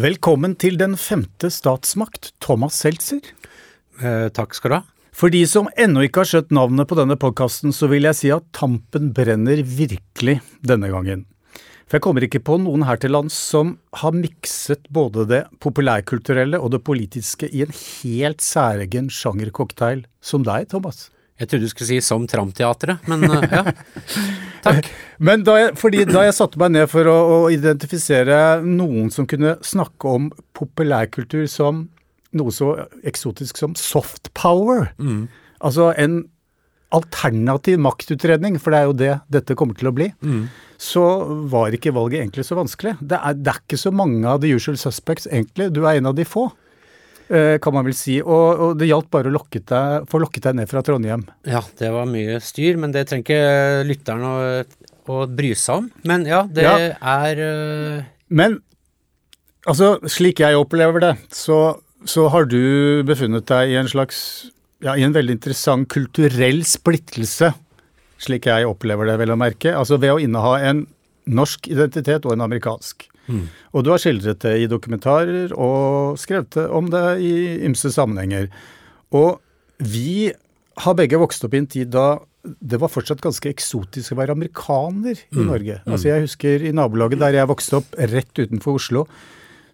Velkommen til Den femte statsmakt, Thomas Seltzer. Eh, takk skal du ha. For de som ennå ikke har skjønt navnet på denne podkasten, så vil jeg si at tampen brenner virkelig denne gangen. For jeg kommer ikke på noen her til lands som har mikset både det populærkulturelle og det politiske i en helt særegen sjangercocktail som deg, Thomas. Jeg trodde du skulle si som Tramteatret, men uh, ja. Takk. Men da jeg, fordi da jeg satte meg ned for å, å, identifisere noen som kunne snakke om populærkultur som noe så eksotisk som soft power, mm. altså en alternativ maktutredning, for det er jo det dette kommer til å bli, mm. så var ikke valget egentlig så vanskelig. Det er, det er ikke så mange av the usual suspects, egentlig. Du er en av de få. Eh, kan man vel si. Og, og det gjaldt bare å lokke deg, få lokket deg ned fra Trondheim. Ja, det var mye styr, men det trenger ikke lytteren å, å bry seg om. Men ja, det ja. er uh... Men altså, slik jeg opplever det, så, så har du befunnet deg i en slags ja, i en veldig interessant kulturell splittelse, slik jeg opplever det, vel å merke. Altså ved å inneha en norsk identitet og en amerikansk. Mm. Og du har skildret det i dokumentarer og skrevet om det i ymse sammenhenger. Og vi har begge vokst opp i en tid da det var fortsatt ganske eksotisk å være amerikaner i mm. Norge. Mm. Altså Jeg husker i nabolaget der jeg vokste opp, rett utenfor Oslo,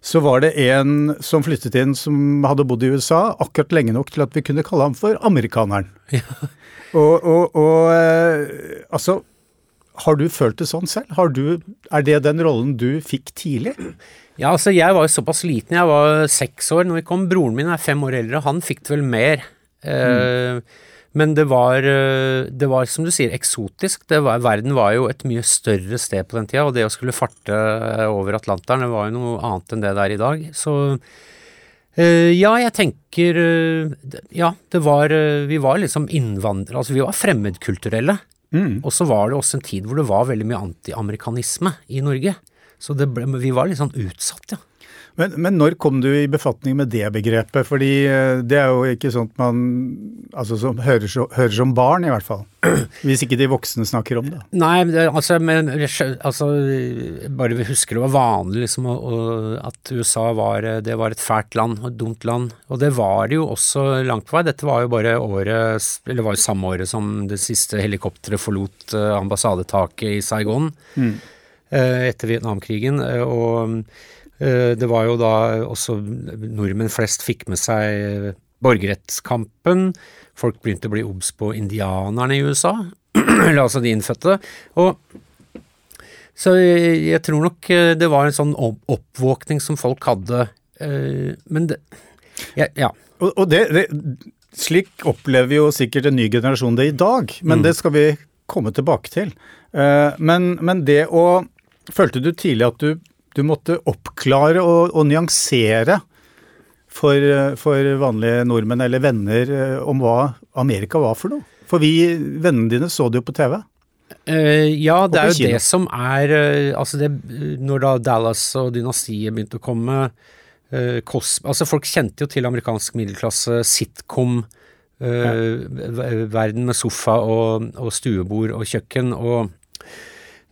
så var det en som flyttet inn som hadde bodd i USA akkurat lenge nok til at vi kunne kalle ham for amerikaneren. Ja. Og, og, og eh, altså har du følt det sånn selv? Du, er det den rollen du fikk tidlig? Ja, altså jeg var jo såpass liten. Jeg var seks år når vi kom. Broren min er fem år eldre. Han fikk det vel mer. Mm. men det var, eh, det var, som du sier, eksotisk. Var, verden var jo et mye større sted på den tida, og det å skulle farte over Atlanteren, det var jo noe annet enn det det er i dag. Så eh, ja, jeg tenker Ja, det var Vi var liksom innvandrere. Altså, vi var fremmedkulturelle. Mm. Og så var det også en tid hvor det var veldig mye antiamerikanisme i Norge. Så ble, vi var litt sånn utsatt, ja. Men, men, når kom du i befatning med det begrepet? Fordi eh, det er jo ikke sånt man altså som hører, hører som barn, i hvert fall. Hvis ikke de voksne snakker om det. Nei, altså, men altså, Bare vi husker det var vanlig liksom, at USA var, det var et fælt land, et dumt land. Og det var det jo også langt på vei. Dette var jo bare året, eller var jo samme året som det siste helikopteret forlot eh, ambassadetaket i Saigon. Mm. Eh, etter Vietnamkrigen. og Eh, det var jo da også nordmenn flest fikk med seg borgerrettskampen. Folk begynte å bli obs på indianerne i USA, eller altså de innfødte. Og så jeg tror nok eh, det var en sånn oppvåkning som folk hadde. Eh, men det Ja. ja. Og, og det, det, slik opplever jo sikkert en ny generasjon det i dag, men mm. det skal vi komme tilbake til. Men, men det å Følte du tidlig at du du måtte oppklare og, og nyansere for, for, vanlige nordmenn eller venner eh, om hva Amerika var for noe. For vi, vennene dine, så det jo på TV. Uh, eh, ja, det er jo det som er uh, Altså, det, når da Dallas og dynastiet begynte å komme uh, kos, Altså, folk kjente jo til amerikansk middelklasse, sitcom, ja. verden med sofa og, og stuebord og kjøkken. og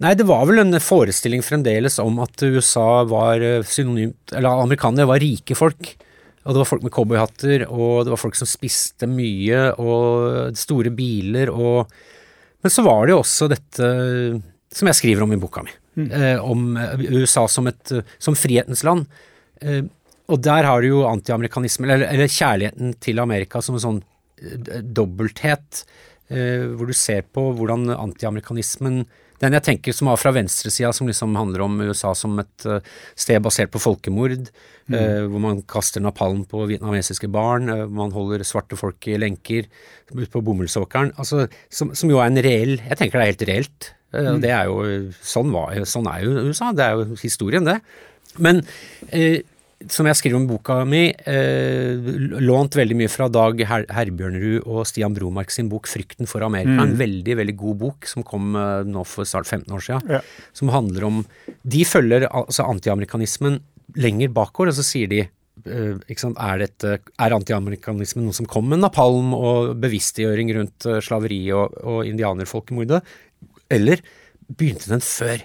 Nei, det var vel en forestilling fremdeles om at USA var eh, synonymt Eller amerikanere var rike folk. Og det var folk med cowboyhatter, og det var folk som spiste mye, og store biler, og Men så var det jo også dette som jeg skriver om i boka mi, mm. eh, om eh, USA som et som frihetens land. Eh, og der har du jo antiamerikanisme, eller, eller, kjærligheten til Amerika som en sånn eh, dobbelthet, eh, hvor du ser på hvordan antiamerikanismen den jeg tenker som var fra venstresida, som liksom handler om USA som et uh, sted basert på folkemord, mm. eh, hvor man kaster napalm på vietnamesiske barn, eh, man holder svarte folk i lenker ute på bomullsåkeren, altså, som, som, jo er en reell Jeg tenker det er helt reelt. Mm. Det er jo, sånn, var, sånn er jo USA, det er jo historien, det. Men som jeg skriver om boka mi, eh, lånt veldig mye fra Dag Her Herbjørnerud og Stian Bromark sin bok 'Frykten for Amerika'. Mm. En veldig veldig god bok som kom eh, nå for snart 15 år siden. Ja. Som handler om De følger altså antiamerikanismen lenger bakover, og så sier de eh, er, dette, er antiamerikanismen noe som kom med napalm og bevisstgjøring rundt eh, slaveri og, og indianerfolkemordet, eller begynte den før?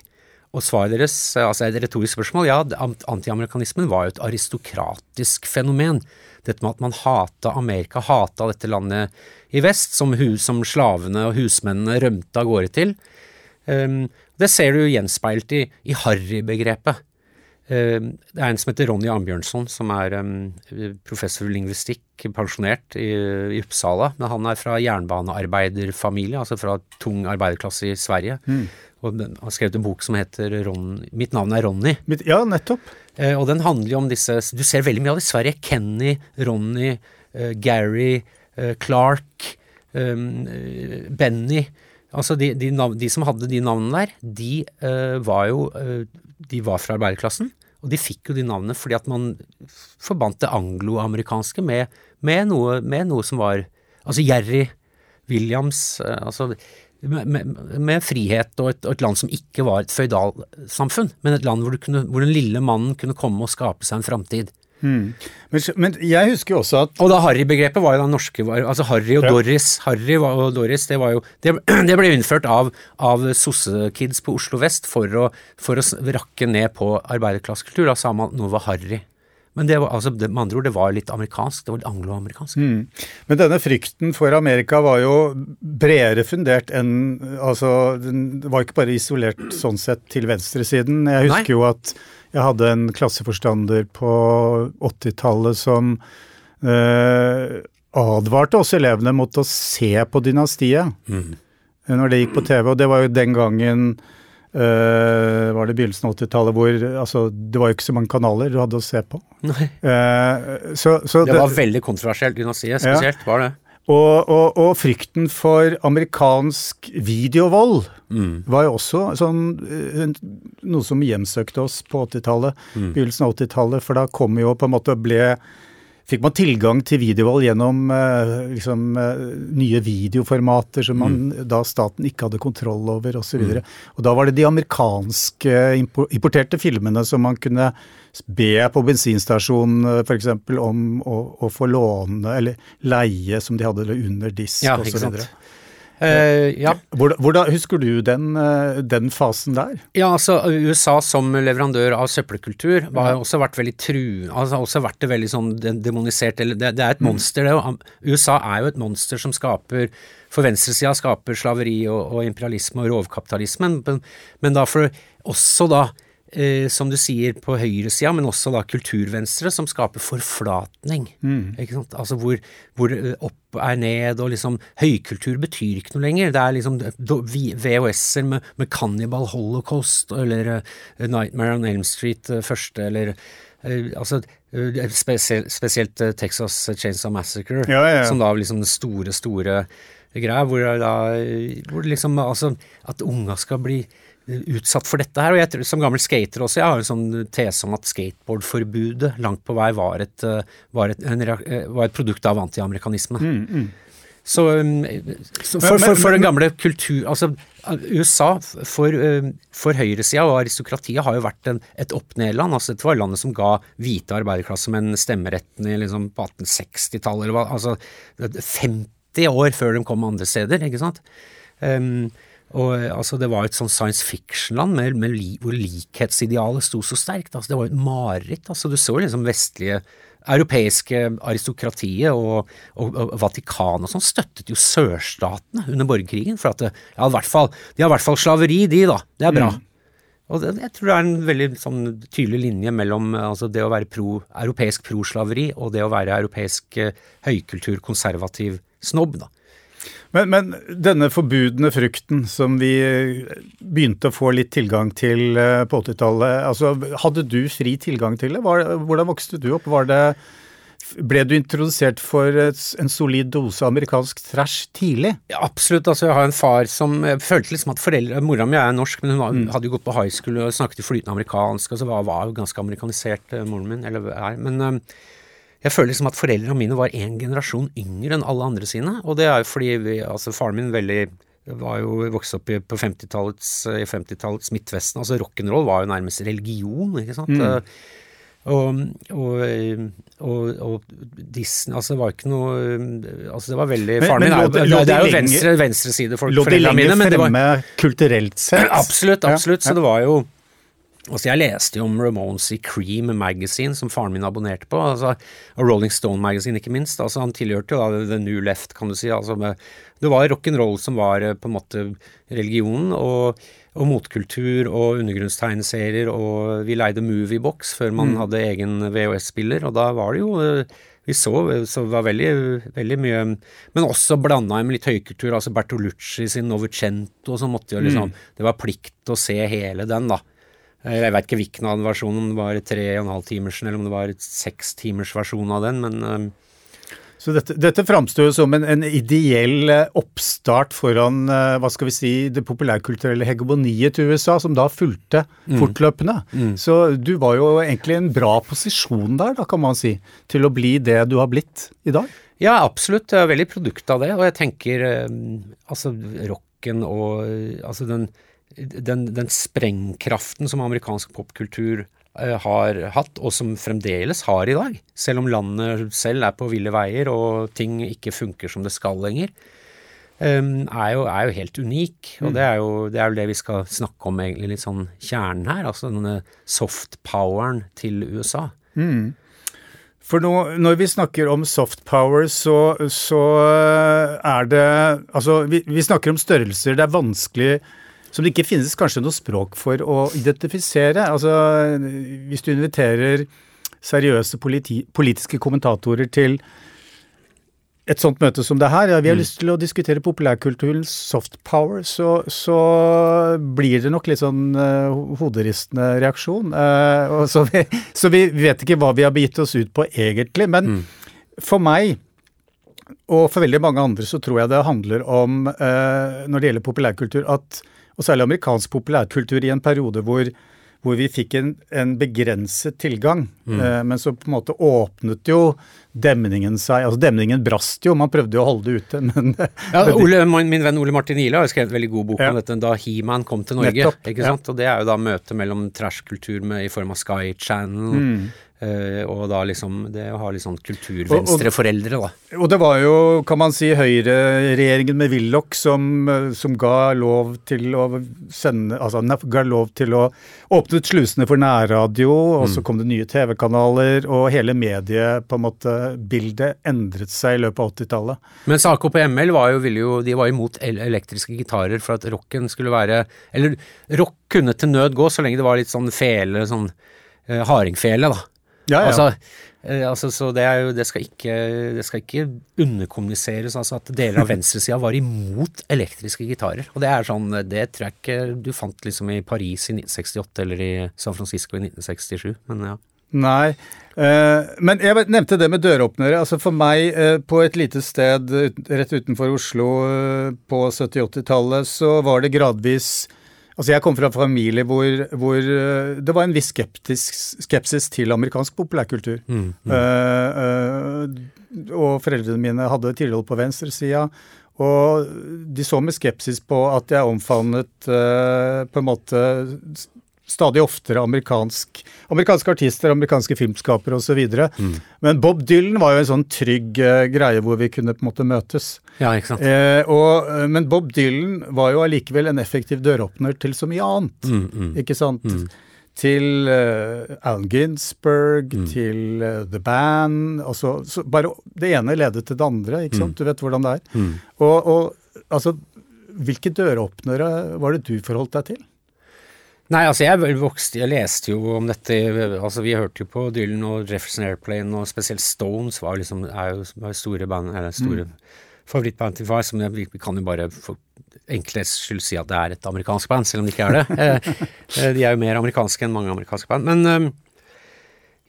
Og svaret deres, altså et retorisk spørsmål, ja, antiamerikanismen var jo et aristokratisk fenomen. Dette med at man hata Amerika, hata dette landet i vest, som, hus, som slavene og husmennene rømte av gårde til. Um, det ser du gjenspeilt i, i harry-begrepet. Uh, det er en som heter Ronny Ambjørnson, som er um, professor i lingvistikk, pensjonert i, i, Uppsala. Men han er fra jernbanearbeiderfamilie, altså fra tung arbeiderklasse i Sverige. Mm. Og han har skrevet en bok som heter Ron, 'Mitt navn er Ronny'. Mitt, ja, nettopp. Uh, og den handler jo om disse Du ser veldig mye av det i Sverige. Kenny, Ronny, uh, Gary, Clark, um, Benny. Altså de, de, de, som hadde de navnene der, de uh, var jo uh, De var fra arbeiderklassen. Og de fikk jo de navnene fordi at man forbandt det angloamerikanske med, med, noe, med noe som var Altså Jerry Williams uh, altså med, med, frihet og et, og et, land som ikke var et føydalsamfunn, men et land hvor, kunne, hvor, den lille mannen kunne komme og skape seg en framtid. Mm. Men, men, jeg husker jo også at Og da Harry-begrepet var jo da norske Altså Harry og ja. Doris. Harry og Doris, det var jo Det, det ble innført av, av sossekids på Oslo vest for å, for å rakke ned på arbeiderklassekultur. Da sa man noe var harry. Men det var, altså, det, med andre ord, det var litt amerikansk. Det var litt angloamerikansk. Mm. Men denne frykten for Amerika var jo bredere fundert enn Altså, den var ikke bare isolert sånn sett til venstresiden. Jeg husker Nei. jo at jeg hadde en klasseforstander på 80-tallet som eh, advarte oss elevene mot å se på Dynastiet mm. når det gikk på TV. Og det var jo den gangen eh, var det begynnelsen av 80-tallet hvor altså, det var jo ikke så mange kanaler du hadde å se på. Eh, så, så det, det, var veldig kontroversielt, dynastiet spesielt, ja. var det. Og, og, og, frykten for amerikansk videovold mm. var jo også sånn, eh, noe som hjemsøkte oss på 80-tallet, mm. begynnelsen av 80-tallet, for da kom jo på en måte ble fikk man tilgang til videovold gjennom eh, liksom, eh, nye videoformater som man, mm. da staten ikke hadde kontroll over osv. Og, mm. og da var det de amerikanske importerte filmene som man kunne be på bensinstasjonen eh, f.eks. om å, å, få låne eller leie som de hadde under disk ja, osv. Uh, ja. Hvordan, hvordan, husker du den, eh, den, fasen der? Ja, altså USA som leverandør av søppelkultur har også vært veldig tru... Altså også vært det veldig sånn demonisert, eller det, det er et mm. monster, det. USA er jo et monster som skaper For venstresida skaper slaveri og, og imperialisme og rovkapitalismen, men, men da for også da eh, som du sier, på høyresida, men også da kulturvenstre, som skaper forflatning. Mm. Ikke sant? Altså hvor, hvor, eh, opp er ned, og liksom Høykultur betyr ikke noe lenger. Det er liksom VHS-er med, med Cannibal Holocaust, eller uh, Nightmare on Elm Street uh, første, eller uh, altså spesielt, spesielt Texas Chainsaw Massacre, ja, ja, ja. som da liksom den store, store greia, hvor, da, hvor liksom altså At unga skal bli utsatt for dette her. Og jeg tror, som gammel skater også, jeg har en sånn tese om at skateboardforbudet langt på vei var et, eh, var et, en, eh, var et produkt av antiamerikanisme. Mm, mm. Så, um, så for, for, for, den gamle kultur Altså, USA for, for høyresida og aristokratiet har jo vært en, et opp-ned-land. Altså, dette var landet som ga hvite arbeiderklassemenn stemmeretten i, liksom, på 1860-tallet. Altså 50 år før de kom andre steder, ikke sant. Um, og altså, Det var et sånn science fiction-land med, med li, hvor likhetsidealet sto så sterkt. Altså, det var et mareritt. Altså, du så liksom vestlige europeiske aristokratiet og, og, og Vatikanet og sånn støttet jo sørstatene under borgerkrigen. For at det, ja, i hvert fall, de har i hvert fall slaveri, de, da. Det er bra. Mm. Og det, jeg tror det er en veldig sånn, tydelig linje mellom altså, det å være pro, europeisk proslaveri og det å være europeisk eh, høykultur, konservativ snobb. da. Men, men, denne forbudne frukten som vi begynte å få litt tilgang til eh, på 80-tallet, altså, hadde du fri tilgang til det? Var, hvordan vokste du opp? Det, ble du introdusert for en solid dose amerikansk trash tidlig? Ja, absolutt. altså Jeg har en far som jeg følte liksom at foreldre Mora mi er norsk, men hun var, mm. hadde jo gått på high school og snakket flytende amerikansk. altså var, var jo ganske amerikanisert, eh, moren min. eller er, men jeg føler liksom at foreldrene mine var en generasjon yngre enn alle andre sine. Og det er jo fordi vi, altså faren min veldig var jo vokst opp i, på 50-tallets 50 Midtvesten. altså Rock'n'roll var jo nærmest religion, ikke sant. Mm. Eh, og, og, og, og, Disney Altså, det var ikke noe Altså, det var veldig Faren min er, det, det er jo venstre, venstreside for foreldrene mine. Lå de lenger fremme kulturelt sett? Absolutt, absolutt. Ja, ja. Så det var jo Altså Jeg leste jo om Ramones i Cream Magazine, som faren min abonnerte på, altså, og Rolling Stone Magazine ikke minst. altså Han tilhørte jo da The New Left, kan du si. altså Det var rock'n'roll som var eh, på en måte religionen, og, og motkultur og undergrunnstegneserier, og vi leide Moviebox før man mm. hadde egen VHS-spiller, og da var det jo eh, vi så, så det var veldig, veldig mye Men også blanda med litt høykultur. altså Bertolucci sin Novecento, så måtte jo liksom mm. Det var plikt å se hele den, da. Jeg veit ikke hvilken av versjonen, om det var tre og en halv timersen eller om det var seks timers versjon av den, men um, så dette, dette framstår jo som en, en, ideell eh, oppstart foran eh, hva skal vi si, det populærkulturelle hegemoniet til USA, som da fulgte mm. fortløpende. Mm. Så du var jo egentlig i en bra posisjon der, da, kan man si, til å bli det du har blitt i dag? Ja, absolutt. Jeg er veldig produkt av det. Og jeg tenker altså rocken og altså den den, den sprengkraften som amerikansk popkultur eh, har hatt, og som fremdeles har i dag, selv om landet selv er på ville veier og ting ikke funker som det skal lenger, um, er, jo, er, jo, helt unik. Og mm. det er jo, det er jo det vi skal snakke om, egentlig, litt sånn kjernen her. Altså denne soft-poweren til USA. Mm. For nå, når vi snakker om soft power, så, så er det Altså, vi, vi snakker om størrelser. Det er vanskelig som det ikke finnes kanskje noe språk for å identifisere. Altså, hvis du inviterer seriøse politi politiske kommentatorer til et sånt møte som det her, ja, vi har mm. lyst til å diskutere populærkulturens soft power, så, så blir det nok litt sånn uh, hoderistende reaksjon. Uh, så, vi, så, vi, vet ikke hva vi har begitt oss ut på egentlig. Men mm. for meg og for veldig mange andre så tror jeg det handler om, uh, når det gjelder populærkultur, at og særlig amerikansk populærkultur i en periode hvor, hvor vi fikk en, en begrenset tilgang. Mm. Eh, men så på en måte åpnet jo demningen seg Altså demningen brast jo, man prøvde jo å holde det ute, men ja, Ole, Min venn Ole Martin Ile har skrevet en veldig god bok ja. om dette da He-Man kom til Norge. Nettopp, ikke sant? Ja. Og det er jo da møtet mellom trashkultur i form av Sky Channel. Mm Uh, og da liksom det å ha litt sånn kulturvenstreforeldre, da. Og det var jo, kan man si, høyreregjeringen med Willoch som, som, ga lov til å sende Altså ga lov til å åpne ut slusene for nærradio, og så mm. kom det nye TV-kanaler, og hele medie på en måte bildet endret seg i løpet av 80-tallet. Mens AKP-ML var jo, jo, de var imot elektriske gitarer for at rocken skulle være Eller rock kunne til nød gå så lenge det var litt sånn fele, sånn uh, hardingfele, da. Ja, ja. Altså, eh, altså, så det, jo, det, skal ikke, det, skal ikke, underkommuniseres altså at deler av venstresida var imot elektriske gitarer. Og det er sånn, det tror jeg ikke du fant liksom i Paris i 1968 eller i San Francisco i 1967, men ja. Nei, eh, men jeg nevnte det med døråpnere. Altså For meg, eh, på et lite sted rett utenfor Oslo på 70-80-tallet, så var det gradvis Altså Jeg kom fra en familie hvor, hvor, eh, det var en viss skeptisk, skepsis til amerikansk populærkultur. Mm, mm. Uh, uh, og foreldrene mine hadde tilhold på venstresida. Og de så med skepsis på at jeg omfavnet uh, på en måte stadig oftere amerikansk, amerikanske artister, amerikanske filmskapere osv. Mm. Men Bob Dylan var jo en sånn trygg uh, greie hvor vi kunne på en måte møtes. Ja, ikke sant. Eh, og, eh, men Bob Dylan var jo allikevel en effektiv døråpner til så mye annet. Mm, mm, ikke sant? Mm. Til uh, Alan Ginsberg, mm. til uh, The Band altså, Bare det ene ledet til det andre, ikke sant? Mm. Du vet hvordan det er. Og, og altså, hvilke døråpnere var det du forholdt deg til? Nei, altså jeg vokste, jeg leste jo om dette altså Vi hørte jo på Dylan og Jefferson Airplane, og spesielt Stones var liksom, er jo var store band, eller store mm. favorittband til far. som Vi kan jo bare for enkelhets skyld si at det er et amerikansk band, selv om det ikke er det. Eh, eh, de er jo mer amerikanske enn mange amerikanske band. Men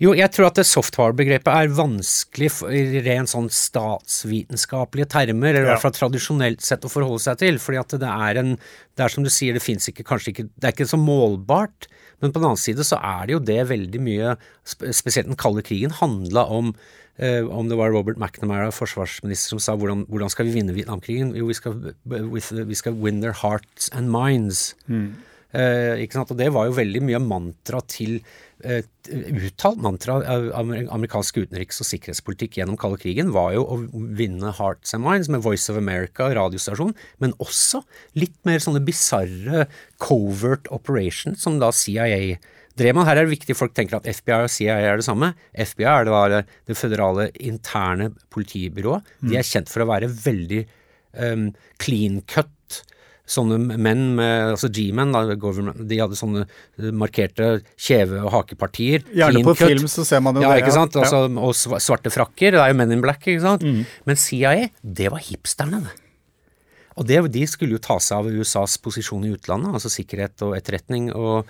jo, jeg tror at det software-begrepet er vanskelig i rent sånn statsvitenskapelige termer, eller i hvert fall tradisjonelt sett å forholde seg til. fordi at det er en Det er som du sier, det fins ikke kanskje ikke Det er ikke så målbart. Men på den annen side så er det jo det veldig mye, spesielt den kalde krigen, handla om eh, om det var Robert McNamara, forsvarsminister, som sa hvordan, hvordan skal vi vinne Vietnamkrigen? Jo, vi skal, vi skal win their hearts and minds. Mm. Eh, ikke sant? Og det var jo veldig mye mantra til uttalt mantra av amerikansk utenriks- og sikkerhetspolitikk gjennom kalde krigen var jo å vinne Hearts and Minds med Voice of America radiostasjon, men også litt mer sånne bisarre covert operations som da CIA drev med. Her er det viktig folk tenker at FBI og CIA er det samme. FBI er det, bare det føderale interne politibyrået. De er kjent for å være veldig um, clean cut sånne menn med altså G-men, de hadde sånne markerte kjeve- og hakepartier. Gjerne på film så ser man jo ja, det. Ikke sant? Altså, ja. Og svarte frakker. Det er jo Men in Black, ikke sant. Mm. Men CIA, det var hipsterne. Og det, de skulle jo ta seg av USAs posisjon i utlandet, altså sikkerhet og etterretning. og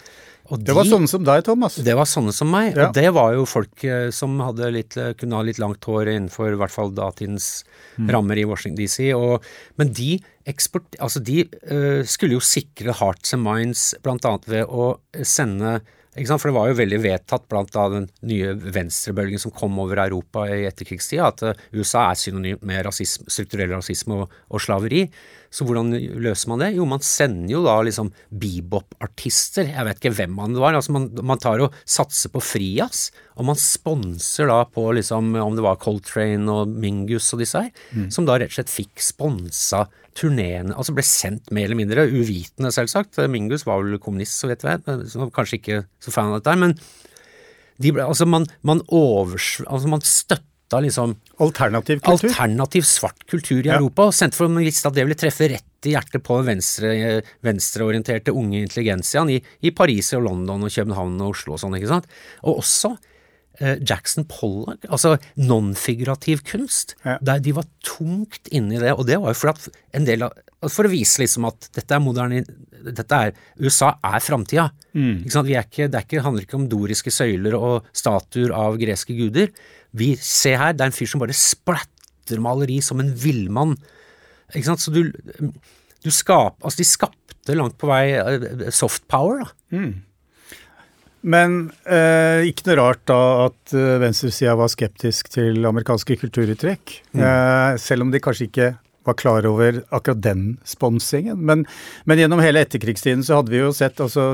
de, det var sånne som deg, Thomas. Det var sånne som meg. Ja. Og det var jo folk eh, som litt, eh, kunne ha litt langt hår innenfor i hvert fall datidens mm. rammer i Washington DC. Og, men de, eksport, altså de uh, skulle jo sikre hearts and minds bl.a. ved å sende for det var jo veldig vedtatt blant den nye venstrebølgen som kom over Europa i etterkrigstida, at USA er synonymt med rasisme, strukturell rasisme og, og slaveri. Så hvordan løser man det? Jo, man sender jo da liksom bebop-artister, jeg vet ikke hvem man var, altså man, man tar og satser på frijazz, og man sponser da på liksom, om det var Coltrane og Mingus og disse her, mm. som da rett og slett fikk sponsa turneene, altså ble sendt mer eller mindre, uvitende selvsagt. Mingus var vel kommunist, så vet jeg, så kanskje ikke så fan av dette, men de ble, altså man, man, altså man støtter støtta liksom Alternativ kultur? Alternativ svart kultur i ja. Europa. og Senterpartiet visste at det ville treffe rett i hjertet på venstre, venstreorienterte unge intelligensiaen i, i, Paris og London og København og Oslo og sånn, ikke sant. Og også Jackson Pollock, altså nonfigurativ kunst, ja. der de var tungt inne i det. Og det var jo for at en del av For å vise liksom at dette er moderne dette er, USA er framtida. Mm. Det, det handler ikke om doriske søyler og statuer av greske guder. Vi ser her, det er en fyr som bare splatter maleri som en villmann. Ikke sant. Så du, du skap, altså de skapte langt på vei eh, soft power, da. Mm. Men eh, ikke noe rart da at uh, venstresida var skeptisk til amerikanske kulturuttrykk. Mm. Eh, selv om de kanskje ikke var klar over akkurat den sponsingen. Men, men, gjennom hele etterkrigstiden så hadde vi jo sett altså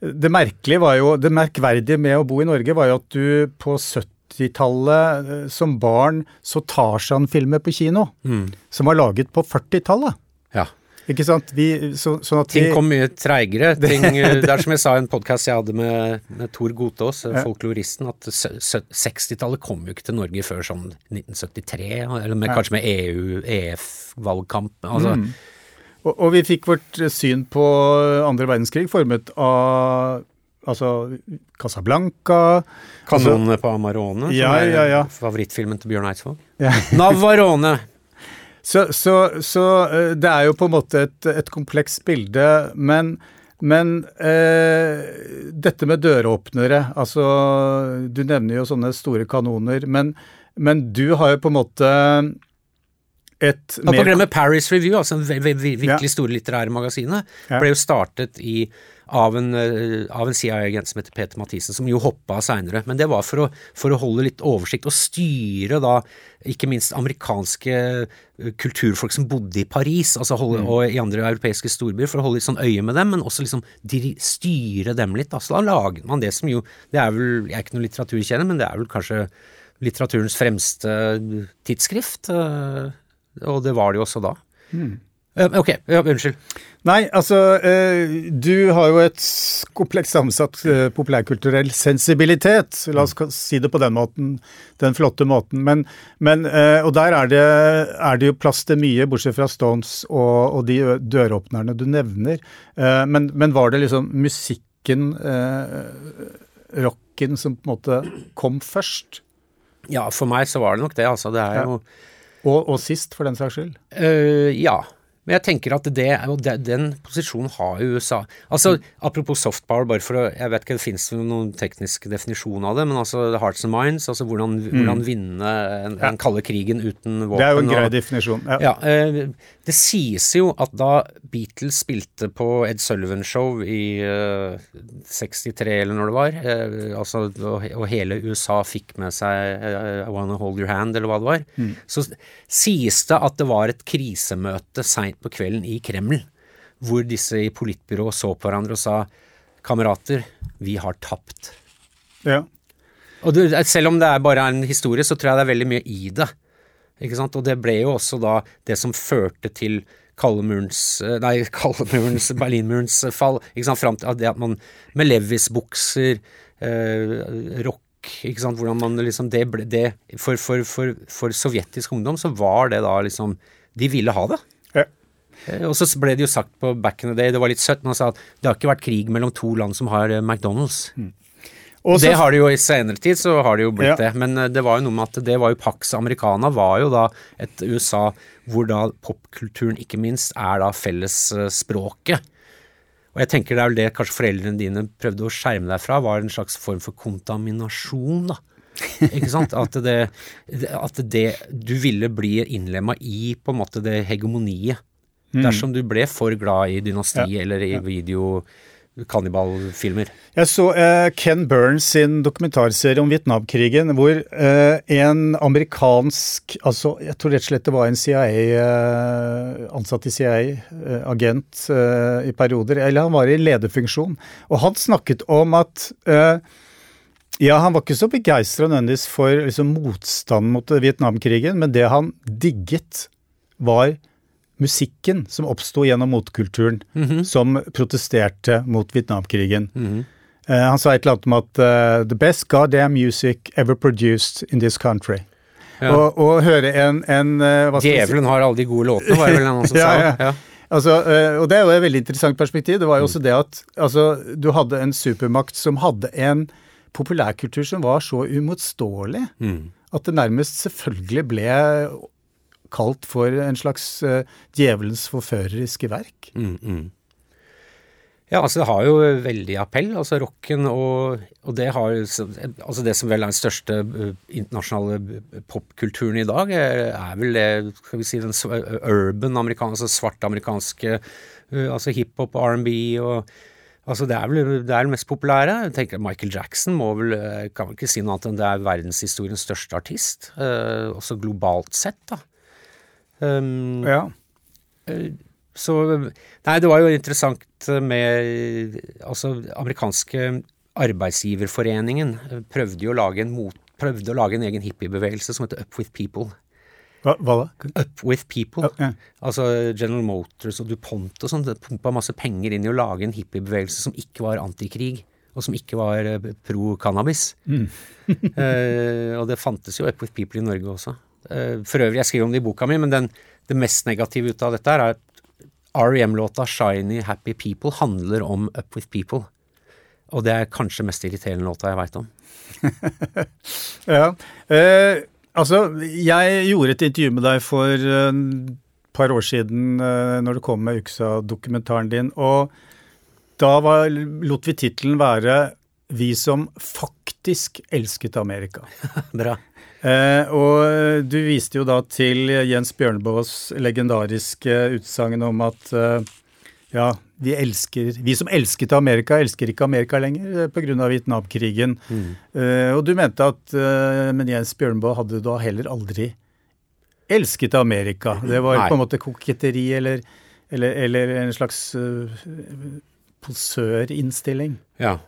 det merkelige var jo, det merkverdige med å bo i Norge var jo at du på 70-tallet eh, som barn så Tarzan-filmer på kino, mm. som var laget på 40-tallet. Ikke sant? Vi, så, sånn ting vi, kom mye treigere. det er som jeg sa i en podkast jeg hadde med, med Tor Gotaas, ja. folkloristen, at 60-tallet kom jo ikke til Norge før sånn 1973, eller med, kanskje med EU, EF-valgkamp. altså mm. Og, og, vi fikk vårt syn på andre verdenskrig formet av altså Casablanca Kanonene altså, på Amarone, som ja, ja, ja. favorittfilmen til Bjørn Eidsvåg. Navarone! Så, så, så, eh, det er jo på en måte et, et komplekst bilde, men, men eh, dette med døråpnere Altså, du nevner jo sånne store kanoner, men, men du har jo på en måte et mer Paris Review, altså en virkelig store litterære magasinet, ja. ble jo startet i, av en, eh, en CIA-agent som heter Peter Mathisen, som jo hoppa av seinere. Men det var for å, for å, holde litt oversikt og styre da ikke minst amerikanske eh, kulturfolk som bodde i Paris altså holde, mm. og i andre europeiske storbyer, for å holde litt sånn øye med dem, men også liksom styre dem litt. Så da lager man det som jo Det er vel, jeg er ikke noen litteraturkjenner, men det er vel kanskje litteraturens fremste tidsskrift. Uh, og det var det jo også da. Mm. Ok, ja, unnskyld. Nei, altså eh, Du har jo et komplekst sammensatt eh, populærkulturell sensibilitet. La oss si det på den måten. Den flotte måten. Men, men Og der er det, er det, jo plass til mye, bortsett fra Stones og, og de døråpnerne du nevner. Men, men, var det liksom musikken, rocken, som på en måte kom først? Ja, for meg så var det nok det. Altså, det er jo ja og, og sist, for den saks skyld? Uh, ja. Men jeg tenker at det, og den posisjonen har jo USA. Altså. Apropos soft power, bare for å Jeg vet ikke, det fins noen teknisk definisjon av det, men altså hearts and minds, altså hvordan, mm. hvordan vinne den ja. kalde krigen uten våpen. Det er jo en grei og, definisjon. Ja. ja eh, det sies jo at da Beatles spilte på Ed Sullivan Show i uh, eh, 63, eller når det var, uh, altså, og, og, hele USA fikk med seg uh, I Wanna Hold Your Hand, eller hva det var, mm. så sies det at det var et krisemøte seint på kvelden i Kreml, hvor disse i politbyrået så på hverandre og sa kamerater, vi har tapt. Ja. Og du, selv om det er bare en historie, så tror jeg det er veldig mye i det. Ikke sant? Og det ble jo også da det som førte til Kaldemurens Nei, Kaldemurens, Berlinmurens fall. ikke sant, Fram til det at man med Levis-bukser, eh, rock ikke sant, hvordan man liksom det ble, det, for, for, for, for, sovjetisk ungdom så var det da liksom De ville ha det. Ja. Eh, og så ble det jo sagt på back in the day, det var litt søtt, man sa at det har ikke vært krig mellom to land som har eh, McDonald's. Mm. Også, det har det jo i senere tid, så har det jo blitt ja. det. Men eh, det var jo noe med at det var jo Pax Americana var jo da et USA hvor da popkulturen ikke minst er da fellesspråket. Og jeg tenker det er vel det kanskje foreldrene dine prøvde å skjerme deg fra, var en slags form for kontaminasjon, da. Ikke sant? At det, at det du ville bli innlemma i på en måte det hegemoniet. Mm. Dersom du ble for glad i dynastiet ja. eller i video kannibalfilmer. Jeg så uh, Ken Burns sin dokumentarserie om Vietnamkrigen, hvor uh, en amerikansk altså Jeg tror rett og slett det var en CIA, uh, ansatt i CIA, eh, agent eh, i perioder, eller han var i lederfunksjon, og han snakket om at eh, ja, han var ikke så begeistra nødvendigvis for liksom, motstanden mot Vietnamkrigen, men det han digget, var musikken som oppsto gjennom motkulturen, mm -hmm. som protesterte mot Vietnamkrigen. Mm -hmm. uh, han sa et eller annet om at uh, 'the best goddamn music ever produced in this country'. Ja. Og, og, høre en, en uh, Djevelen si? har alle de gode låtene, var det vel noen som ja, sa. Ja. ja. Altså, og Det er jo et veldig interessant perspektiv. Det var jo også det at altså, du hadde en supermakt som hadde en populærkultur som var så uimotståelig mm. at det nærmest selvfølgelig ble kalt for en slags uh, djevelens forføreriske verk. Mm, mm. Ja, altså det har jo veldig appell, altså rocken og, og det har Altså det som vel er den største uh, internasjonale popkulturen i dag, er, er, vel det, skal vi si, den urban amerikanske, altså svart amerikanske, altså hiphop og R&B og Altså det er vel det, er det mest populære. Jeg tenker Michael Jackson må vel, kan vel ikke si noe annet enn det er verdenshistoriens største artist. Også globalt sett, da. Um, ja. Eh, så Nei, det var jo interessant med Altså, amerikanske arbeidsgiverforeningen prøvde jo å lage en, mot, å lage en egen hippiebevegelse som heter Up With People. Hva, hva da? Up With People. Ja. Altså General Motors og DuPont og sånn pumpa masse penger inn i å lage en hippiebevegelse som ikke var antikrig, og som ikke var eh, pro cannabis. Mm. eh, og det fantes jo Up With People i Norge også. Eh, for øvrig, jeg skriver om det i boka mi, men den, det mest negative ut av dette er at REM-låta 'Shiny Happy People' handler om Up With People. Og det er kanskje mest irriterende låta jeg veit om. ja. Eh, altså, jeg gjorde et intervju med deg for et uh, par år siden eh, når du kom med Uksa-dokumentaren din, og da var, lot vi tittelen være 'Vi som faktisk elsket Amerika'. Bra. Eh, og du viste jo da til Jens Bjørneboes legendariske utsagn om at eh, ja, vi, elsker, vi som elsket Amerika, elsker ikke Amerika lenger eh, pga. Vietnamkrigen. Mm. Eh, og du mente at eh, Men Jens Bjørneboe hadde da heller aldri elsket Amerika. Det var Nei. på en måte koketteri eller, eller, eller en slags uh, posørinnstilling. Ja.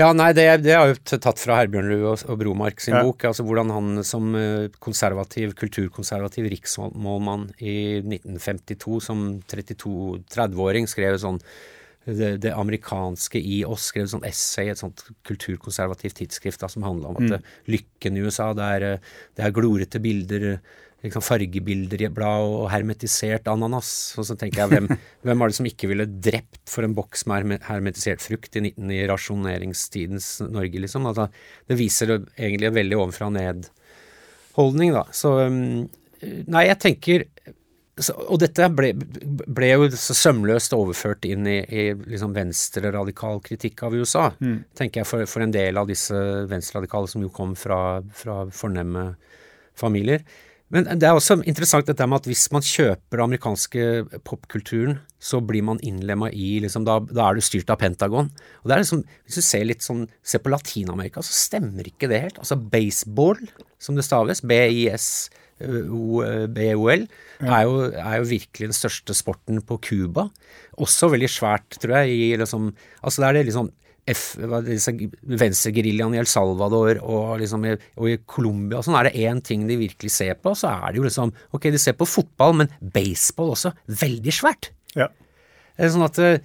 Ja, nei, det, det er jo tatt fra Herbjørnrud og, og Bromark sin ja. bok. altså Hvordan han som eh, konservativ, kulturkonservativ riksmålmann i 1952 som 32-30-åring skrev sånn det, det, amerikanske i oss skrev sånn essay i et sånt kulturkonservativt tidsskrift da, som handla om at mm. lykken i USA, det er, eh, det er glorete bilder liksom fargebilder i et blad og hermetisert ananas. Og så tenker jeg, hvem, hvem var det som ikke ville drept for en boks med hermetisert frukt i 19 i rasjoneringstidens Norge, liksom? Altså, det viser egentlig en veldig ovenfra ned-holdning, da. Så um, Nei, jeg tenker og dette ble, ble, jo så sømløst overført inn i, i liksom venstreradikal kritikk av USA, mm. tenker jeg, for, for, en del av disse venstre-radikale som jo kom fra, fra fornemme familier. Men det er også interessant dette med at hvis man kjøper den amerikanske popkulturen, så blir man innlemma i liksom, da, da, er du styrt av Pentagon. Og det er liksom, Hvis du ser litt sånn, ser på Latin-Amerika, så stemmer ikke det helt. Altså baseball, som det staves, B-I-S-B-O-L, er, jo, er jo virkelig den største sporten på Cuba. Også veldig svært, tror jeg, i liksom Altså det er det liksom venstregeriljaen i El Salvador og, liksom, og i Colombia sånn, er det én ting de virkelig ser på, så er det jo liksom Ok, de ser på fotball, men baseball også. Veldig svært. Ja. Sånn at eh,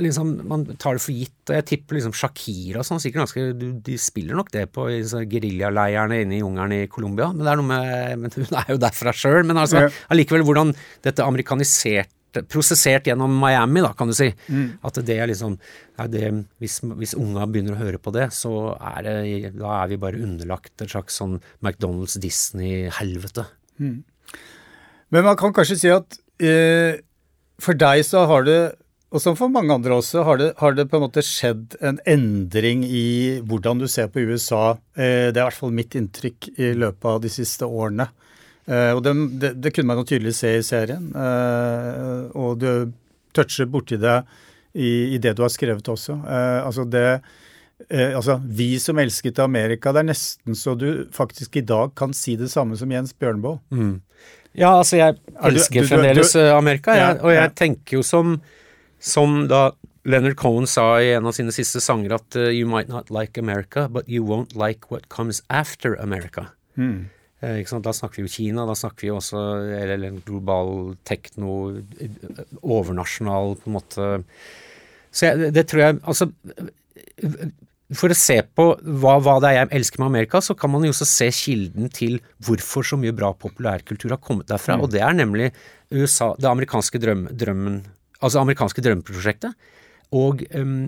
liksom, man tar det for gitt. og Jeg tipper liksom Shakira og sånn, sikkert ganske De spiller nok det på geriljaleirene inne i jungelen i Colombia, men det er noe med men Hun er jo derfra sjøl, men altså allikevel hvordan dette amerikaniserte prosessert gjennom Miami, da, kan du si. Mm. At det er liksom er det, Hvis, hvis unga begynner å høre på det, så er det Da er vi bare underlagt et slags sånn McDonald's Disney-helvete. Mm. Men man kan kanskje si at eh, for deg så har det og som for mange andre også, har det, har det, på en måte skjedd en endring i hvordan du ser på USA. Eh, det er i hvert fall mitt inntrykk i løpet av de siste årene. Eh, og det, det, det kunne man jo tydelig se i serien. Uh, og du toucher borti det i, i, det du har skrevet også. Altså det Altså, vi som elsket Amerika, det er nesten så du faktisk i dag kan si det samme som Jens Bjørnboe. Mm. Ja, altså jeg elsker du, du, fremdeles du, Amerika, jeg, og jeg tenker jo som som da Leonard Cohen sa i en av sine siste sanger at uh, You might not like America, but you won't like what comes after America. Mm. Eh, da snakker vi jo Kina, da snakker vi jo også eller en global tekno, overnasjonal på en måte Så jeg, det tror jeg Altså for å se på hva, hva, det er jeg elsker med Amerika, så kan man jo også se kilden til hvorfor så mye bra populærkultur har kommet derfra. Mm. Og det er nemlig USA, det amerikanske drøm, drømmen altså amerikanske drømmeprosjektet. Og um,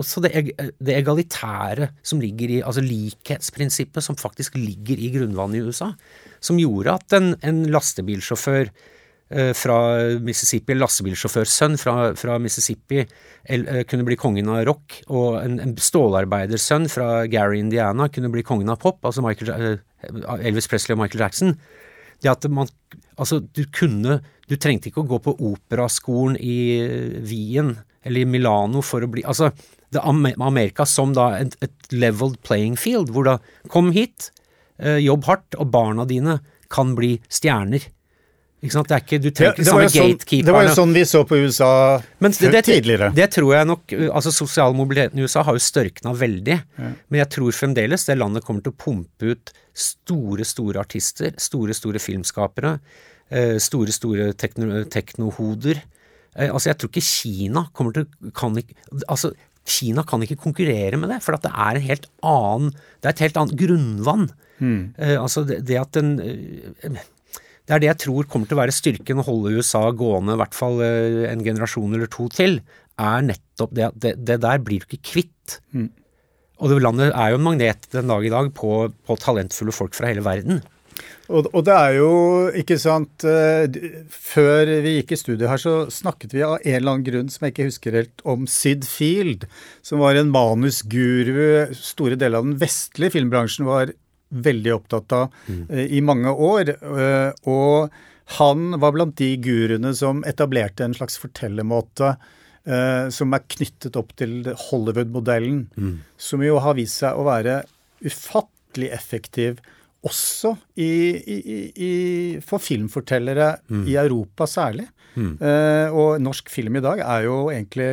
også det, det, egalitære som ligger i Altså likhetsprinsippet som faktisk ligger i grunnvannet i USA. Som gjorde at en, en lastebilsjåfør eh, fra Mississippi, lastebilsjåførsønn fra, fra Mississippi uh, kunne bli kongen av rock, og en, en stålarbeidersønn fra Gary, Indiana kunne bli kongen av pop, altså Michael, uh, Elvis Presley og Michael Jackson. Det at man Altså, du kunne Du trengte ikke å gå på operaskolen i Wien eller i Milano for å bli Altså, Amerika som da et, et leveled playing field, hvor da Kom hit, eh, jobb hardt, og barna dine kan bli stjerner. Ikke sant? Det er ikke, du trenger ikke samme sånn, gatekeeperne. Det var jo sånn vi så på USA det, det, tidligere. Det, tror jeg nok altså Sosial mobiliteten i USA har jo størkna veldig. Ja. Men jeg tror fremdeles det landet kommer til å pumpe ut store, store artister, store, store filmskapere, eh, store, store teknohoder. Eh, altså, jeg tror ikke Kina kommer til kan ikke, Altså, Kina kan ikke konkurrere med det, for det er en helt annen Det er et helt annet grunnvann. Mm. altså, det, det at den det er det jeg tror kommer til å være styrken å holde USA gående i hvert fall uh, en generasjon eller to til, er nettopp det at det, det, der blir du ikke kvitt. Mm. Og det landet er jo en magnet den dag i dag på, på talentfulle folk fra hele verden. Og, og, det er jo, ikke sant uh, Før vi gikk i studio her, så snakket vi av en eller annen grunn som jeg ikke husker helt, om Sid Field, som var en manusguru. Store deler av den vestlige filmbransjen var veldig opptatt av mm. Eh, i mange år. Eh, og han var blant de guruene som etablerte en slags fortellermåte eh, som er knyttet opp til Hollywood-modellen, mm. som jo har vist seg å være ufattelig effektiv også i, i, i, for filmfortellere mm. i Europa særlig. Mm. Eh, og norsk film i dag er jo egentlig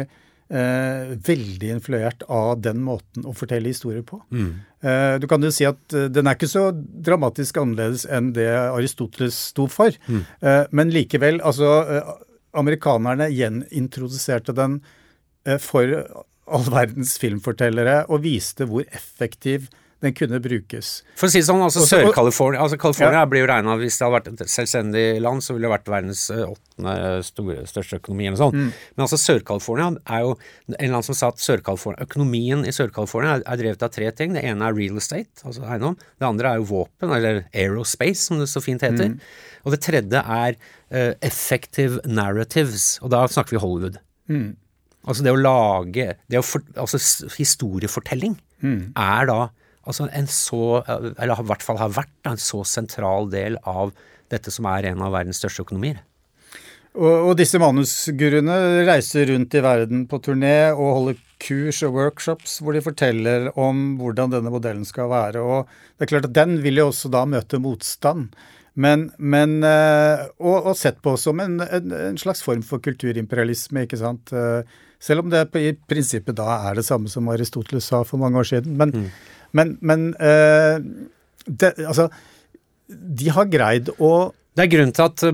eh, veldig influert av den måten å fortelle historier på. Mm. Eh, du kan jo si at eh, den er ikke så dramatisk annerledes enn det Aristoteles sto for. Mm. Eh, men likevel, altså eh, Amerikanerne gjenintroduserte den eh, for all verdens filmfortellere og viste hvor effektiv den kunne brukes. For å si det sånn, altså Sør-California altså California ja. blir jo regna Hvis det hadde vært et selvstendig land, så ville det vært verdens eh, åttende store, største økonomi eller sånn. Mm. Men altså Sør-California er jo En eller annen som sa at økonomien i Sør-California er, er, drevet av tre ting. Det ene er real estate, altså eiendom. Det andre er jo våpen, eller aerospace, som det så fint heter. Mm. Og det tredje er uh, effective narratives, og da snakker vi Hollywood. Mm. Altså det å lage det å for, Altså historiefortelling mm. er da Altså en så, eller i hvert fall har vært en så sentral del av dette som er en av verdens største økonomier. Og, og disse manusguruene reiser rundt i verden på turné og holder kurs og workshops hvor de forteller om hvordan denne modellen skal være. Og det er klart at den vil jo også da møte motstand. Men, men eh, og, og, sett på som en, en, en, slags form for kulturimperialisme, ikke sant. Eh, Selv om det i prinsippet da er det samme som Aristoteles sa for mange år siden. Men, mm. Men, men uh, det, altså De har greid å Det er grunnen til at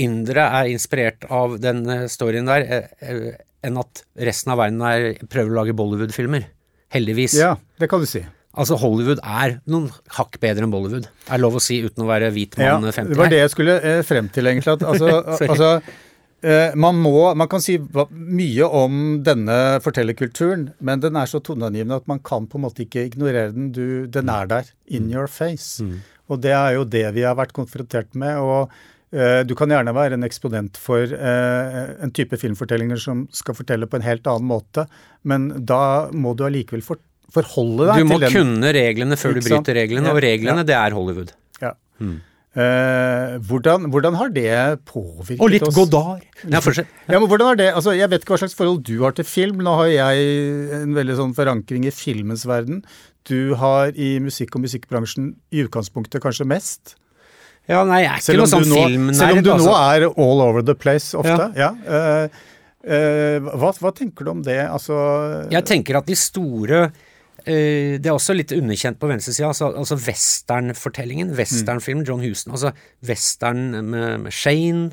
indere er inspirert av den eh, storyen der, uh, enn at resten av verden er, prøver å lage Bollywood-filmer. Heldigvis. Ja, det kan du si. Altså Hollywood er noen hakk bedre enn Bollywood, er lov å si uten å være hvit mann ja, 50 her. Det var det jeg skulle eh, frem til, egentlig. At, altså, altså eh, man, må, man kan si mye om denne fortellerkulturen, men den er så toneangivende at man kan på en måte ikke ignorere den. Du, den er der, in mm. your face. Mm. Og det er jo det vi har vært konfrontert med. og uh, du kan gjerne være en eksponent for uh, en type filmfortellinger som skal fortelle på en helt annen måte, men da må du allikevel for, forholde deg til den. Du må kunne reglene før du bryter reglene, og reglene, ja. det er Hollywood. Ja. Mm. Uh, hvordan, hvordan, har det påvirket oss? Og litt Godard. Ja, ja, men hvordan har det, altså Jeg vet ikke hva slags forhold du har til film. Nå har jeg en veldig sånn forankring i filmens verden. Du har i musikk- og musikkbransjen i utgangspunktet kanskje mest. Ja, nei, jeg er ikke noe sånn filmnerd. Selv om du altså. nå er all over the place ofte. Ja. ja. Eh, eh, hva, hva, tenker du om det? Altså Jeg tenker at de store det er også litt underkjent på venstresida. Altså, altså westernfortellingen. Westernfilmen. John Houston. Altså western med, med Shane.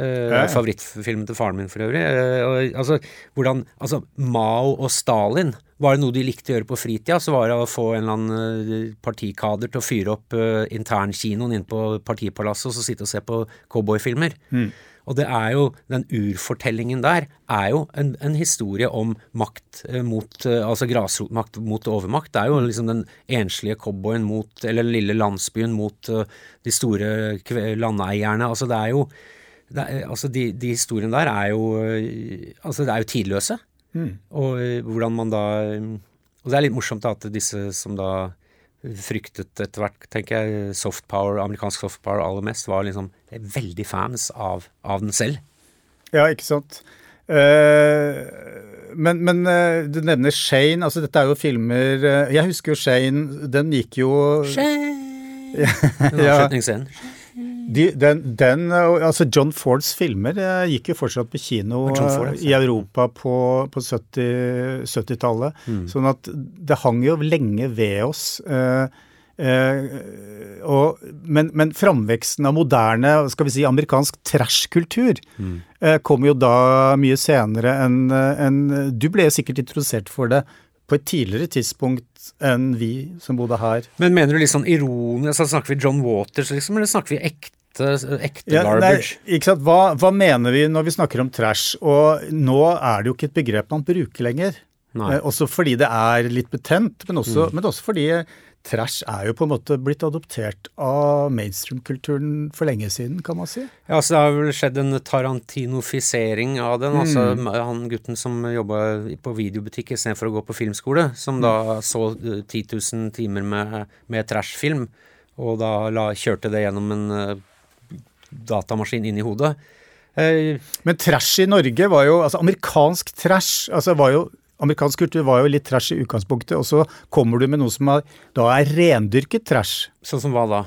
Uh, ja. Favorittfilmen til faren min, for øvrig. Uh, altså, hvordan, altså, Mao og Stalin Var det noe de likte å gjøre på fritida, så var det å få en eller annen partikader til å fyre opp uh, internkinoen inne på partipalasset og så sitte og se på cowboyfilmer. Mm. Og det er jo, den urfortellingen der er jo en, en historie om makt eh, mot eh, Altså grasrotmakt mot overmakt. Det er jo liksom den enslige cowboyen mot Eller den lille landsbyen mot uh, de store landeierne. Altså det er jo det er, Altså de, de, historiene der er jo Altså det er jo tidløse. Mm. Og hvordan man da Og det er litt morsomt da at disse som da fryktet etter hvert, tenker jeg, soft power, amerikansk soft power aller mest, var liksom veldig fans av, av den selv. Ja, ikke sant. Uh, men, men uh, du nevner Shane. altså Dette er jo filmer uh, Jeg husker jo Shane. Den gikk jo Shane! ja, ja. De, den, den, altså John Fords filmer eh, gikk jo fortsatt på kino Ford, altså. i Europa på, på 70-tallet. 70 mm. Sånn at det hang jo lenge ved oss. Eh, eh, og, men, men framveksten av moderne skal vi si, amerikansk trashkultur mm. eh, kom jo da mye senere enn en, Du ble sikkert introdusert for det på et tidligere tidspunkt enn vi som bodde her. Men mener du litt sånn ironisk, altså snakker vi John Waters liksom, eller snakker vi ekte ekte, ekte ja, garbage. Nei, ikke sant? Hva, hva, mener vi når vi snakker om trash? Og nå er det jo ikke et begrep man bruker lenger. Eh, også fordi det er litt betent, men også, mm. men også, fordi trash er jo på en måte blitt adoptert av mainstream-kulturen for lenge siden, kan man si. Ja, så det har vel skjedd en tarantinofisering av den. Altså, mm. Altså han gutten som jobba på videobutikk istedenfor å gå på filmskole, som mm. da så 10 eh, 000 timer med, med trashfilm, og da la, kjørte det gjennom en uh, datamaskin inn i hodet. Eh, Men trash i Norge var jo Altså amerikansk trash altså var jo Amerikansk kultur var jo litt trash i utgangspunktet, og så kommer du med noe som er, da er rendyrket trash. Sånn som hva da?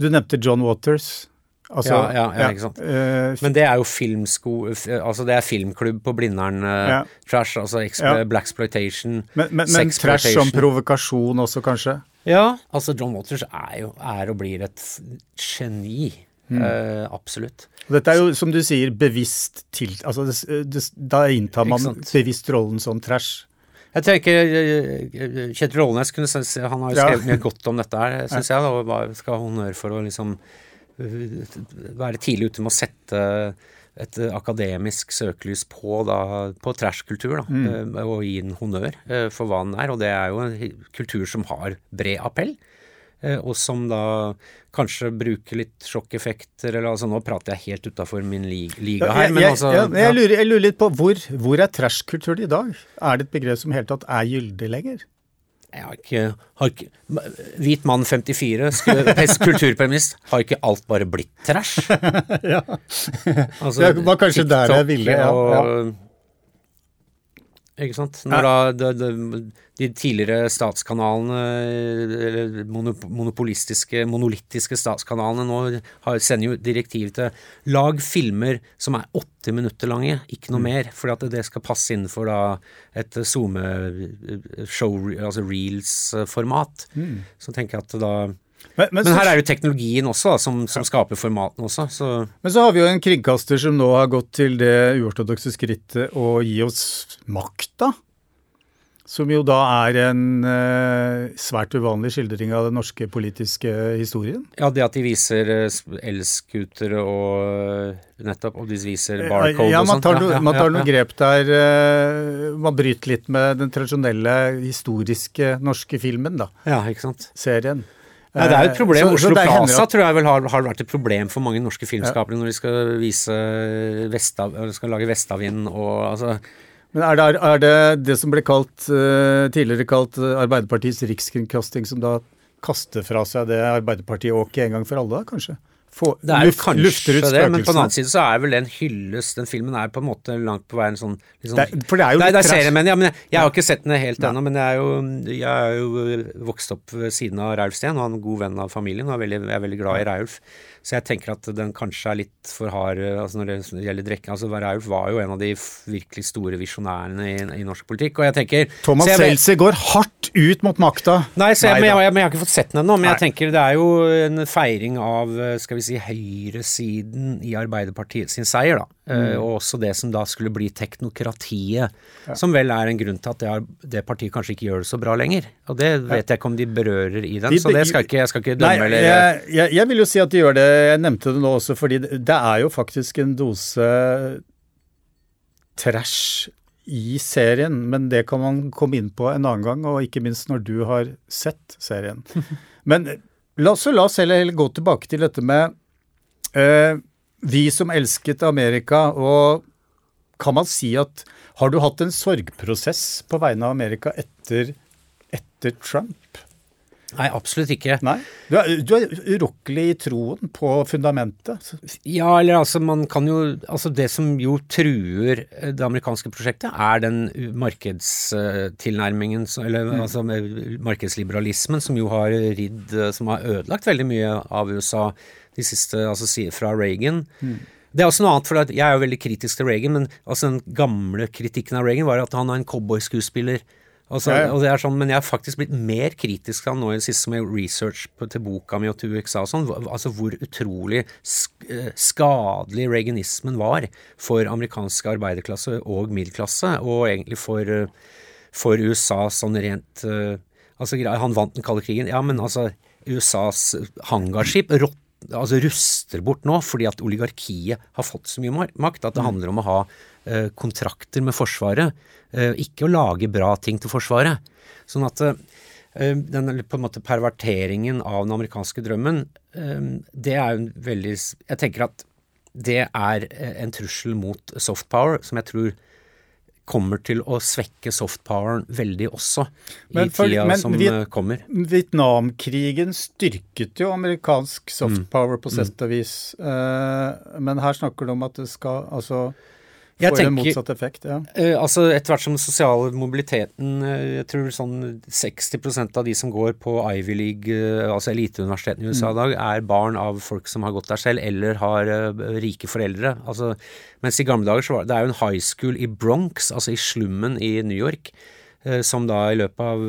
Du nevnte John Waters. Altså, ja, ja, ja, ikke sant. Uh, Men det er jo filmsko... Altså det er filmklubb på Blindern. Uh, ja. Trash, altså ja. blaxploitation, men, men, men trash som provokasjon også, kanskje? Ja, altså John Waters er jo er og blir et geni. Mm. Eh, absolutt. Dette er jo, som du sier, bevisst til... Altså, det, det, da inntar man bevisst rollen som trash. Jeg tenker eh, eh, Kjetil Rollnes kunne, han har jo skrevet ja. mye godt om dette her, syns jeg. Og skal ha honnør for å liksom være tidlig ute med å sette et akademisk søkelys på, da, på trashkultur, mm. og gi den honnør for hva den er. Og det er jo en kultur som har bred appell. Eh, og som da kanskje bruker litt sjokkeffekter, eller altså Nå prater jeg helt utafor min liga her, men altså ja, jeg, lurer, jeg, lurer, litt på hvor, hvor er trashkulturen i dag? Er det et begrep som i hele tatt er gyldig lenger? Jeg har ikke, har ikke Hvit mann 54, kulturpremiss. Har ikke alt bare blitt trash? ja. Altså, det var kanskje TikTok der jeg ville. Ja, ja. Ikke sant? Når da de, de, de tidligere statskanalene, eller monopolistiske, monolittiske statskanalene, nå har, sender jo direktiv til lag filmer som er 80 minutter lange, ikke noe mm. mer. For at det skal passe innenfor da et SoMe-show, altså reels-format. Mm. Så tenker jeg at da men, men, men, her er jo teknologien også da, som, som skaper formatene også. Så. Men så har vi jo en kringkaster som nå har gått til det uortodokse skrittet å gi oss makta. Som jo da er en eh, svært uvanlig skildring av den norske politiske historien. Ja, det at de viser uh, elskutere og uh, nettopp, og de viser barcode ja, og sånn. Ja, man tar ja, noen grep der Man bryter litt med den tradisjonelle historiske norske filmen, da. Ja, ikke sant. Serien. Nei, det er jo et problem. Så, Oslo så Plaza tror jeg vel har, har, vært et problem for mange norske filmskapere ja. når de skal vise Vestav, skal lage Vestavind og altså Men er det, er det det som ble kalt, uh, tidligere kalt uh, Arbeiderpartiets rikskringkasting, som da kaster fra seg det Arbeiderpartiet åket en gang for alle, da, kanskje? Få, det er jo luft, kanskje det, men på den annen side så er vel den hyllest Den filmen er på en måte langt på vei en sånn, liksom, det, For det er jo litt trash. Serien, men, ja, men jeg, jeg, har ikke sett den helt ennå, men jeg er, jo, jeg er jo vokst opp ved siden av Raulf Steen, og han er en god venn av familien, og er veldig, jeg er veldig glad i Raulf. Så jeg tenker at den kanskje er litt for hard eh, altså når det gjelder drikking. Altså Rauf var jo en av de virkelig store visjonærene i, i, norsk politikk, og jeg tenker Thomas Seltzer går hardt ut mot makta. Nei, jeg, men, jeg, men, jeg, har ikke fått sett den ennå. Men jeg tenker det er jo en feiring av eh, skal vi si høyresiden i Arbeiderpartiet sin seier, da. Eh, mm. og også det som da skulle bli teknokratiet, ja. som vel er en grunn til at det, er, det, partiet kanskje ikke gjør det så bra lenger. Og det vet jeg ikke om de berører i den, de, så det skal ikke, jeg skal ikke dømme nei, eller jeg, jeg, jeg, vil jo si at de gjør det, jeg nevnte det nå også, fordi det er jo faktisk en dose trash i serien, men det kan man komme inn på en annen gang, og ikke minst når du har sett serien. Men la oss, la oss heller, heller gå tilbake til dette med øh, vi som elsket Amerika, og kan man si at Har du hatt en sorgprosess på vegne av Amerika etter, etter Trump? Nei, absolutt ikke. Nei? Du er, du er, urokkelig i troen på fundamentet? Ja, eller altså man kan jo Altså det som jo truer det amerikanske prosjektet, er den markedstilnærmingen, eller mm. altså markedsliberalismen, som jo har ridd Som har ødelagt veldig mye av USA de siste, altså fra Reagan. Mm. Det er også noe annet, for jeg er jo veldig kritisk til Reagan, men altså den gamle kritikken av Reagan var at han er en cowboyskuespiller. Altså, ja, ja. og det er sånn, men jeg har faktisk blitt mer kritisk til han nå i det siste som jeg research på, til boka mi og til USA og sånn. Altså hvor utrolig sk eh, skadelig reaganismen var for amerikansk arbeiderklasse og middelklasse, og egentlig for, eh, for USA sånn rent uh, Altså, han vant den kalde krigen, ja, men altså USAs hangarskip rått altså ruster bort nå fordi at oligarkiet har fått så mye makt at det mm. handler om å ha eh, kontrakter med Forsvaret, eh, ikke å lage bra ting til Forsvaret. Sånn at eh, den på en måte perverteringen av den amerikanske drømmen, eh, det er jo en veldig Jeg tenker at det er eh, en trussel mot soft power som jeg tror kommer til å svekke softpoweren veldig også i for, tida men, som Viet, eh, kommer. Vietnamkrigen styrket jo amerikansk softpower mm. på sett og vis. Uh, men her snakker du om at det skal altså jeg får tenker, en motsatt effekt, ja. Uh, altså Etter hvert som den sosiale mobiliteten uh, Jeg tror sånn 60% av de som går på Ivy League, uh, altså eliteuniversitetene i USA i mm. dag, er barn av folk som har gått der selv, eller har rike foreldre. Altså, mens i gamle dager så var det, er jo en high school i Bronx, altså i slummen i New York, som da i løpet av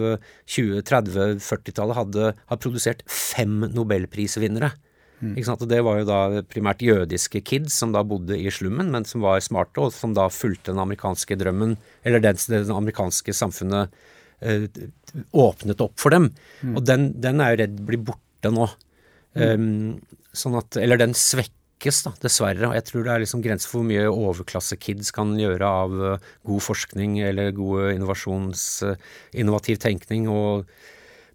20-, 30-, 40-tallet hadde har produsert fem nobelprisvinnere. Mm. Det var jo da primært jødiske kids som da bodde i slummen, men som var smarte, og som da fulgte den amerikanske drømmen, eller det, det amerikanske samfunnet eh, åpnet opp for dem. Mm. Og den, den, er jo redd blir borte nå. Um, sånn at, eller den svekkes, da, dessverre. Og jeg tror det er liksom grenser for hvor mye overklassekids kan gjøre av uh, god forskning eller god innovasjons, uh, innovativ tenkning. og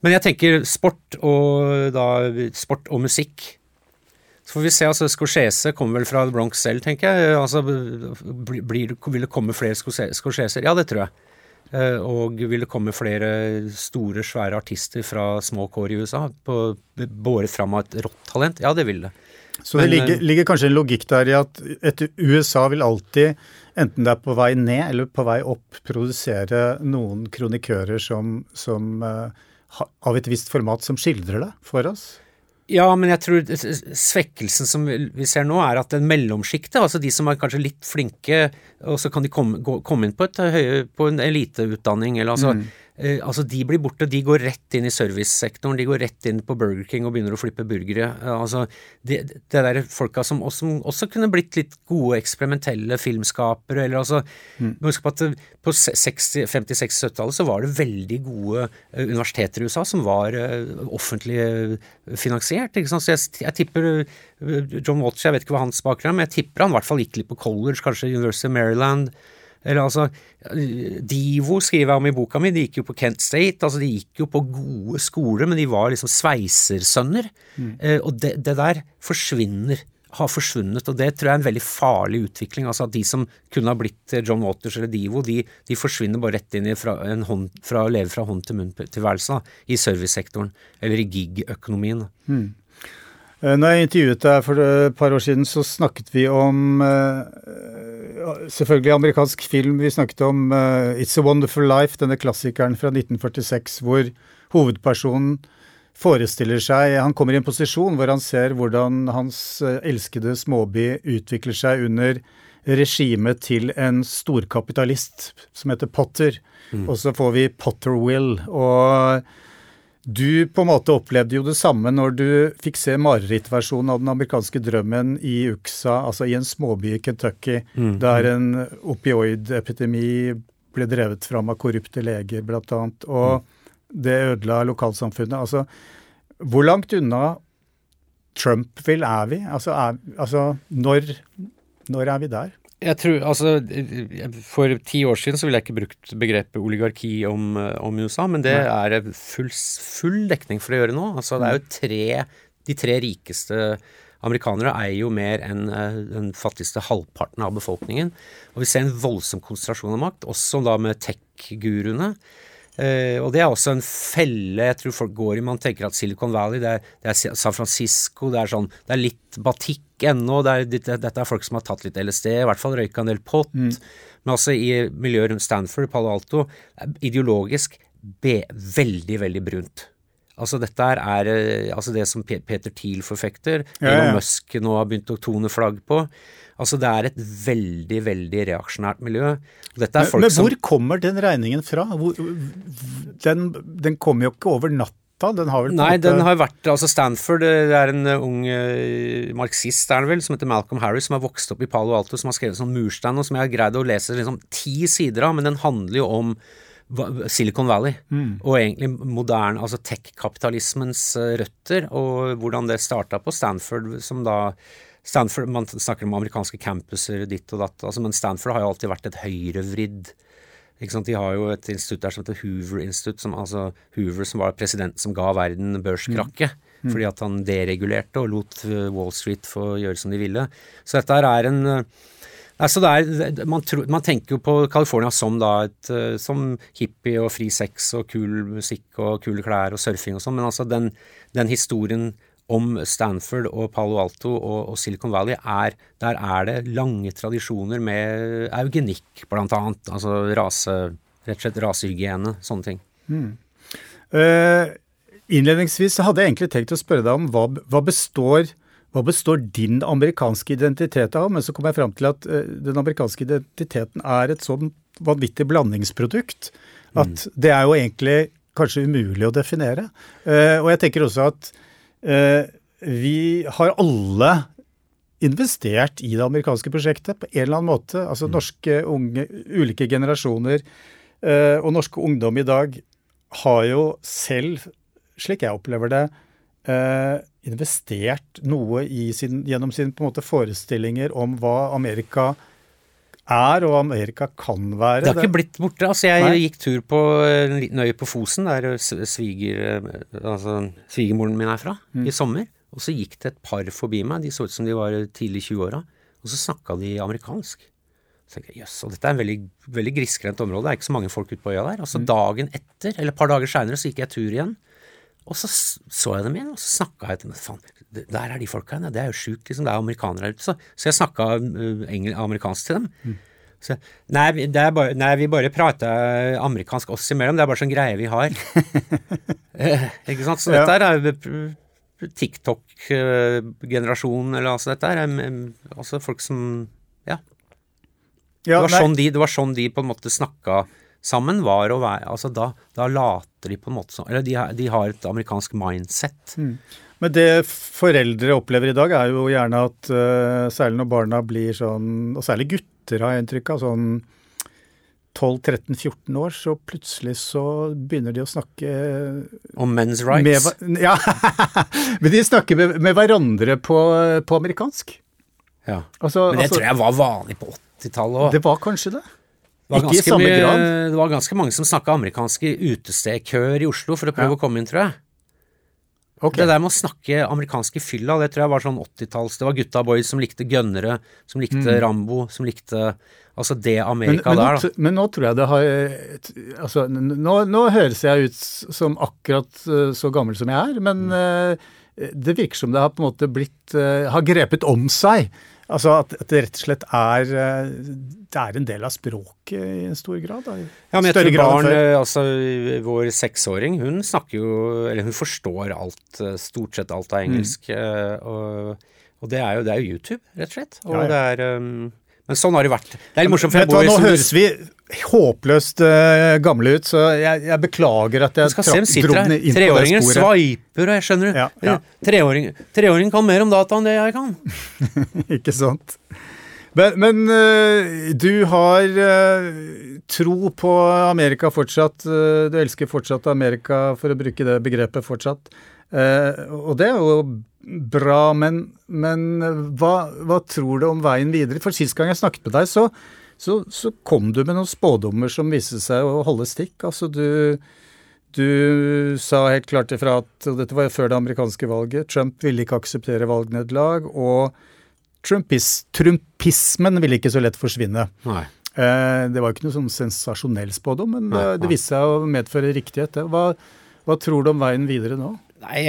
men jeg tenker sport og, da, sport og musikk så får vi se. altså Scorsese kommer vel fra Bronx selv, tenker jeg. Altså, blir, Vil det komme flere Scorseser? Ja, det tror jeg. Uh, og vil det komme flere store, svære artister fra små kår i USA, på, båret fram av et rått talent? Ja, det vil det. Så det ligger, ligger, kanskje en logikk der i at et USA vil alltid, enten det er på vei ned eller på vei opp, produsere noen kronikører som, som av et visst format som skildrer det for oss? Ja, men jeg tror svekkelsen som vi ser nå, er at mellomsjiktet, altså de som er kanskje litt flinke, og så kan de komme, komme inn på, et, på en eliteutdanning, eller altså mm. eh, altså De blir borte. De går rett inn i servicesektoren. De går rett inn på Burger King og begynner å flippe burgere. Eh, altså Det, det der folka som også, som også, kunne blitt litt gode eksperimentelle filmskapere. eller altså, mm. Husk på at eh, på 50-, 60-70-tallet så var det veldig gode universiteter i USA som var offentlig finansiert. ikke sant? Så jeg, jeg tipper John Watch, jeg vet ikke hva hans bakgrunn er, men jeg tipper han i hvert fall gikk litt på college, kanskje University of Maryland. Eller altså Divo skriver jeg om i boka mi, de gikk jo på Kent State. altså De gikk jo på gode skoler, men de var liksom sveisersønner. Mm. Eh, og det, det, der forsvinner. Har forsvunnet, og det tror jeg er en veldig farlig utvikling. altså at De som kunne ha blitt John Waters eller Divo, de, de forsvinner bare rett inn i fra, hånd, fra å leve fra hånd til munn-tilværelsen i servicesektoren, eller i gig-økonomien. Mm. Eh, når jeg intervjuet deg for et par år siden, så snakket vi om uh, selvfølgelig amerikansk film. Vi snakket om It's a Wonderful Life, denne klassikeren fra 1946, hvor hovedpersonen forestiller seg Han kommer i en posisjon hvor han ser hvordan hans elskede småby utvikler seg under regimet til en storkapitalist som heter Potter. Mm. Og så får vi Potter Will. og du på en måte opplevde jo det samme når du fikk se marerittversjonen av den amerikanske drømmen i UXA, altså i en småby i Kentucky, mm. der en opioidepidemi ble drevet fram av korrupte leger, annet. Og mm. det ødela lokalsamfunnet. Altså, hvor langt unna Trump-vil er vi? Altså, er, altså når, når er vi der? Jeg tror, altså, For ti år siden så ville jeg ikke brukt begrepet oligarki om, om USA, men det Nei. er full, full, dekning for å gjøre nå. Altså, det er jo tre, De tre rikeste amerikanere eier jo mer enn eh, den fattigste halvparten av befolkningen. Og vi ser en voldsom konsentrasjon av makt, også da med tech-guruene. Uh, og det er også en felle jeg tror folk går i. Man tenker at Silicon Valley, det er, det er San Francisco, det er, sånn, det er litt batikk ennå. Det er, dette er folk som har tatt litt LSD, i hvert fall røyka en del pott. Mm. Men altså i miljøet rundt Stanford, Palo Alto, ideologisk be, veldig, veldig brunt. Altså dette er eh, altså det som Peter Thiel forfekter, ja, ja. Elon Musk nå har begynt å tone flagg på. Altså Det er et veldig, veldig reaksjonært miljø. men, men hvor som, kommer den regningen fra? Hvor, den, den kommer jo ikke over natta. Den har vel Nei, den har vært altså Stanford det er en uh, ung uh, marxist er det vel, som heter Malcolm Harris, som har vokst opp i Palo Alto, som har skrevet sånn murstein, og som jeg har greid å lese liksom ti sider av, men den handler jo om Silicon Valley, mm. og egentlig moderne, altså tech-kapitalismens uh, røtter, og hvordan det starta på Stanford, som da Stanford, Man snakker om amerikanske campuser ditt og datt, altså, men Stanford har jo alltid vært et høyrevridd De har jo et institutt der som heter Hoover Institute, som, altså Hoover som var presidenten som ga verden børskrakket. Mm. Mm. Fordi at han deregulerte og lot eh, Wall Street få gjøre som de ville. Så dette her er en Altså er, man, tror, man, tenker jo på California som, da et, eh, som hippie og fri sex og kul musikk og kule klær og surfing og sånn, men altså den, den historien om Stanford og Palo Alto og, og, Silicon Valley er Der er det lange tradisjoner med eugenikk, blant annet. Altså rase, rett og slett rasehygiene, sånne ting. Mm. Uh, innledningsvis hadde jeg egentlig tenkt å spørre deg om hva, hva, består, hva består din amerikanske identitet av? Men så kom jeg fram til at uh, den amerikanske identiteten er et sånn vanvittig blandingsprodukt at mm. det er jo egentlig kanskje umulig å definere. Uh, og jeg tenker også at Eh, vi har alle investert i det amerikanske prosjektet på en eller annen måte. Altså mm. norske unge, ulike generasjoner eh, og norske ungdom i dag har jo selv, slik jeg opplever det, eh, investert noe sin, gjennom sine forestillinger om hva Amerika er og Amerika kan være. Det har ikke blitt borte. Altså, jeg Nei. gikk tur på en liten øy på Fosen, der sviger, altså, svigermoren min er fra, mm. i sommer. Og så gikk det et par forbi meg, de så ut som de var tidlig i 20-åra, og så snakka de amerikansk. Så tenkte jeg, Jøss, og dette er en veldig, veldig grisgrendt område, det er ikke så mange folk ute på øya der. Altså mm. dagen etter, eller et par dager seinere, så gikk jeg tur igjen. Og så så jeg dem igjen, og så snakka jeg til dem. Faen, der er de folka igjen. Det er jo sjukt, liksom. Det er amerikanere her ute. Så, så jeg snakka uh, amerikansk til dem. Mm. Så, nei, bare, nei, vi bare prater amerikansk oss imellom. Det er bare sånn greie vi har. eh, ikke sant? Så ja. dette er TikTok-generasjonen, eller altså dette er altså folk som Ja. ja det, var sånn de, det, var sånn de, på en måte snakka sammen, var å være Altså da, da later de på en måte sånn Eller de, de, har et amerikansk mindset. Mm. Men det foreldre opplever i dag, er jo gjerne at uh, særlig når barna blir sånn, og særlig gutter, gutter, har jeg inntrykk av, sånn 12-13-14 år, så plutselig så begynner de å snakke Om men's rights? Med, ja, men de snakker med, med hverandre på, på, amerikansk. Ja, altså, Men det altså, tror jeg var vanlig på 80-tallet òg. Det var kanskje det? Det Ikke i samme mye, grad. Det var ganske mange som snakka amerikanske utestedkøer i Oslo for å prøve ja. å komme inn, tror jeg. Okay. Det der med å snakke amerikanske fylla, det tror jeg var sånn 80-talls Det var gutta boys som likte gønnere, som likte mm. Rambo, som likte Altså det Amerika men, men der, da. Nå, men nå tror jeg det har Altså, nå, nå, høres jeg ut som akkurat eh, så gammel som jeg er, men mm. uh, det virker som det har på en måte blitt uh, Har grepet om seg. Altså at, at, det rett og slett er eh, Det er en del av språket i en stor grad? Da, ja, men jeg tror barn, eh, altså Vår seksåring, hun snakker jo Eller hun forstår alt, eh, stort sett alt av engelsk. Mm. Og, og, det er jo, det er jo YouTube, rett og slett. Og ja, ja. det er um, Men sånn har det vært. Det er litt morsomt, for jeg bor Nå høres vi håpløst uh, gamle ut, så jeg, jeg beklager at jeg trakk dro inn Treåringer sveiper, og jeg skjønner ja, ja. Treåring, treåring kan mer om data enn det jeg kan. Ikke sant. Men, men uh, du har uh, tro på Amerika fortsatt. du elsker fortsatt Amerika, for å bruke det begrepet fortsatt. og det er jo bra, men, men hva, hva tror du om veien videre? For sist gang jeg snakket med deg, så så, så, kom du med noen spådommer som viste seg å holde stikk. Altså du, du sa helt klart ifra at og dette var før det amerikanske valget, Trump ville ikke akseptere valgnederlag, og Trumpis, trumpismen ville ikke så lett forsvinne. Nei. Eh, det var ikke noe sånn sensasjonell spådom, men nei, det viste seg å medføre riktighet. Hva, hva, tror du om veien videre nå? Nei,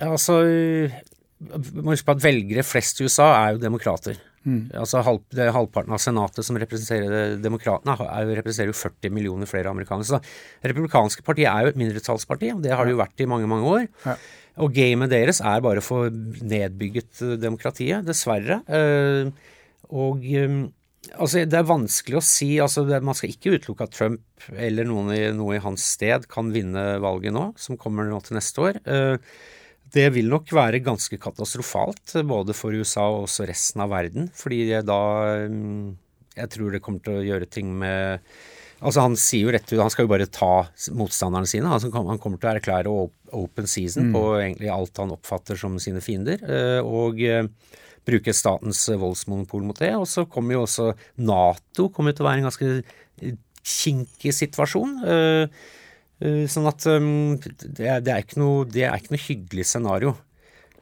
altså Må huske på at velgere flest i USA er jo demokrater. Mm. Altså halv, det er Halvparten av senatet som representerer demokratene, representerer jo 40 millioner flere amerikanere. Så det republikanske partiet er jo et mindretallsparti, og det har det jo vært i mange, mange år. Ja. Og gamet deres er bare å få nedbygget eh, demokratiet, dessverre. Uh, og um, altså, det er vanskelig å si altså, det, Man skal ikke utelukke at Trump eller noen i, noe i hans sted kan vinne valget nå, som kommer nå til neste år. Uh, det vil nok være ganske katastrofalt, både for USA og også resten av verden. Fordi da mm, Jeg tror det kommer til å gjøre ting med Altså Han sier jo rett ut Han skal jo bare ta motstanderne sine. Altså, han kommer til å erklære open season mm. på egentlig alt han oppfatter som sine fiender. Eh, og eh, bruke statens voldsmonopol mot det. Og så kommer jo også Nato kommer til å være en ganske kinkig situasjon. Eh, sånn at um, det, er, det, er noe, det, er, ikke noe, hyggelig scenario.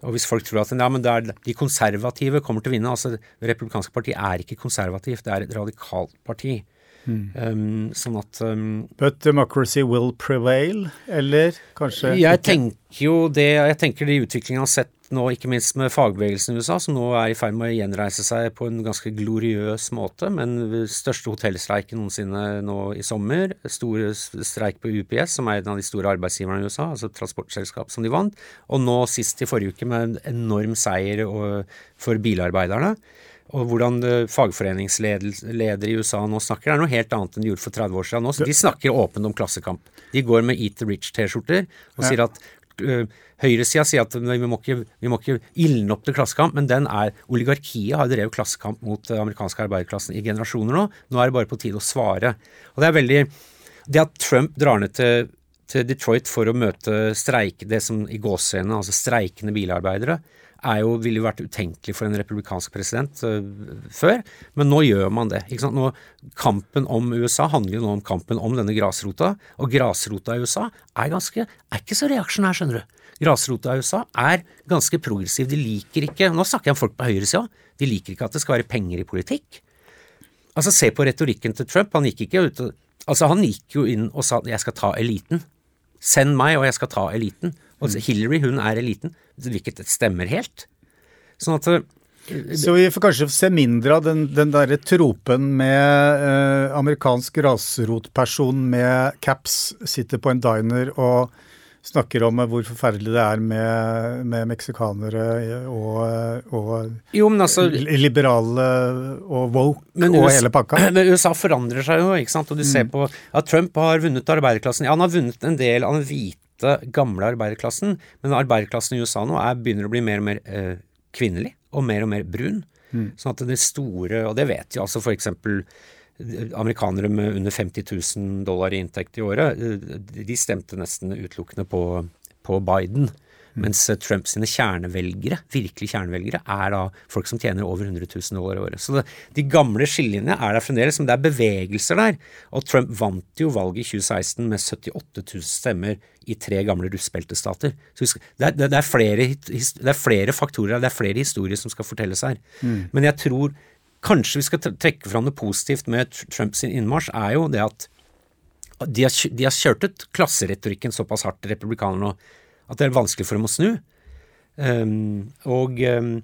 Og hvis folk tror at ja, men er, de konservative kommer til å vinne altså Det republikanske partiet er ikke konservativt, det er et radikalt parti. Mm. Um, sånn at um, But democracy will prevail, eller kanskje Jeg ikke? tenker jo det Jeg tenker de utviklingene jeg har sett nå, ikke minst med fagbevegelsen i USA, som nå er i ferd med å gjenreise seg på en ganske gloriøs måte, men største hotellstreiken noensinne nå i sommer, store streik på UPS, som er en av de store arbeidsgiverne i USA, altså transportselskap som de vant, og nå sist i forrige uke med en enorm seier for bilarbeiderne. Og hvordan eh, fagforeningsledere i USA nå snakker, er noe helt annet enn de gjorde for 30 år siden. Nå, de snakker åpent om klassekamp. De går med Eat the Rich-T-skjorter og sier at Høyresida sier at vi må, ikke, vi må ikke ildne opp til klassekamp, men den er Oligarkiet har drevet klassekamp mot den amerikanske arbeiderklassen i generasjoner nå. Nå er det bare på tide å svare. Og Det er veldig Det at Trump drar ned til, til Detroit for å møte streik, det som i gåsehendene, altså streikende bilarbeidere, er jo, ville jo vært utenkelig for en republikansk president uh, før, men nå gjør man det. Nå, kampen om USA handler jo nå om kampen om denne grasrota, og grasrota i USA er, ganske, er ikke så reaksjonær, skjønner du grasrota i USA er ganske progressiv. De liker ikke Nå snakker jeg om folk på høyresida. De liker ikke at det skal være penger i politikk. Altså, se på retorikken til Trump. Han gikk ikke ut Altså, han gikk jo inn og sa 'jeg skal ta eliten'. Send meg, og jeg skal ta eliten. Og mm. Hillary, hun er eliten. Hvilket stemmer helt. Sånn at så vi får kanskje se mindre av den, den derre tropen med eh, amerikansk grasrotperson med caps sitter på en diner og snakker om hvor forferdelig det er med, med meksikanere og, og jo, altså, liberale og woke og USA, hele pakka. Men USA forandrer seg jo, ikke sant. Og du mm. ser på at Trump har vunnet arbeiderklassen. Ja, han har vunnet en del av den hvite, gamle arbeiderklassen, men arbeiderklassen i USA nå er, begynner å bli mer og mer eh, kvinnelig og mer og mer brun. Mm. Sånn at det store, og det vet jo altså f.eks. amerikanere med under 50 000 dollar i inntekt i året, de stemte nesten utelukkende på, på Biden. Mens Trump sine kjernevelgere, virkelig kjernevelgere, er da folk som tjener over 100 000 dollar i året. Så det, de gamle skillelinjene er der fremdeles, men det er bevegelser der. Og Trump vant jo valget i 2016 med 78 000 stemmer i tre gamle rustbeltestater. Så det er, det, er flere, det er, flere, faktorer, det er flere historier som skal fortelles her. Mm. Men jeg tror kanskje vi skal trekke fram det positivt med Trumps innmarsj, er jo det at de har, de har kjørt ut klasseretorikken såpass hardt, republikanerne nå at det er vanskelig for dem å snu. Um, og um,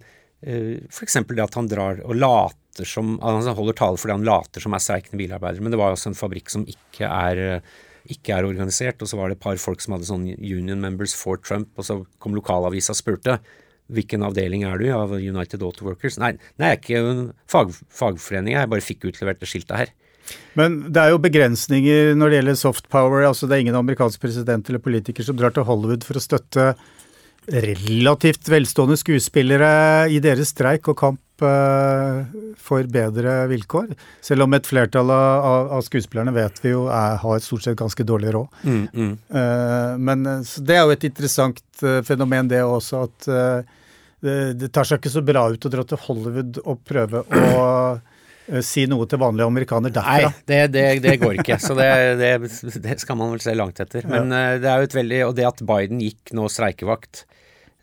uh, f.eks. det at han drar og later som Han holder tale fordi han later som er streikende bilarbeidere, men det var også en fabrikk som ikke er, ikke er organisert, og så var det et par folk som hadde sånn union members for Trump, og så kom lokalavisa og spurte hvilken avdeling er du i av United Auto Workers? Nei, nei jeg er ikke en fag, fagforening, jeg bare fikk utlevert det skiltet her. Men det er jo begrensninger når det gjelder soft power. altså Det er ingen amerikansk president eller politiker som drar til Hollywood for å støtte relativt velstående skuespillere i deres streik og kamp uh, for bedre vilkår. Selv om et flertall av, av skuespillerne vet vi jo er, har stort sett ganske dårlig råd. Mm, mm. Uh, men det er jo et interessant uh, fenomen det også, at det, det tar seg ikke så bra ut å dra til Hollywood og prøve å Eh, si noe til vanlige amerikaner derfra. Nei, det, det, det går ikke. Så det, det, skal man vel se langt etter. Men ja. Eh, det er jo et veldig Og det at Biden gikk nå streikevakt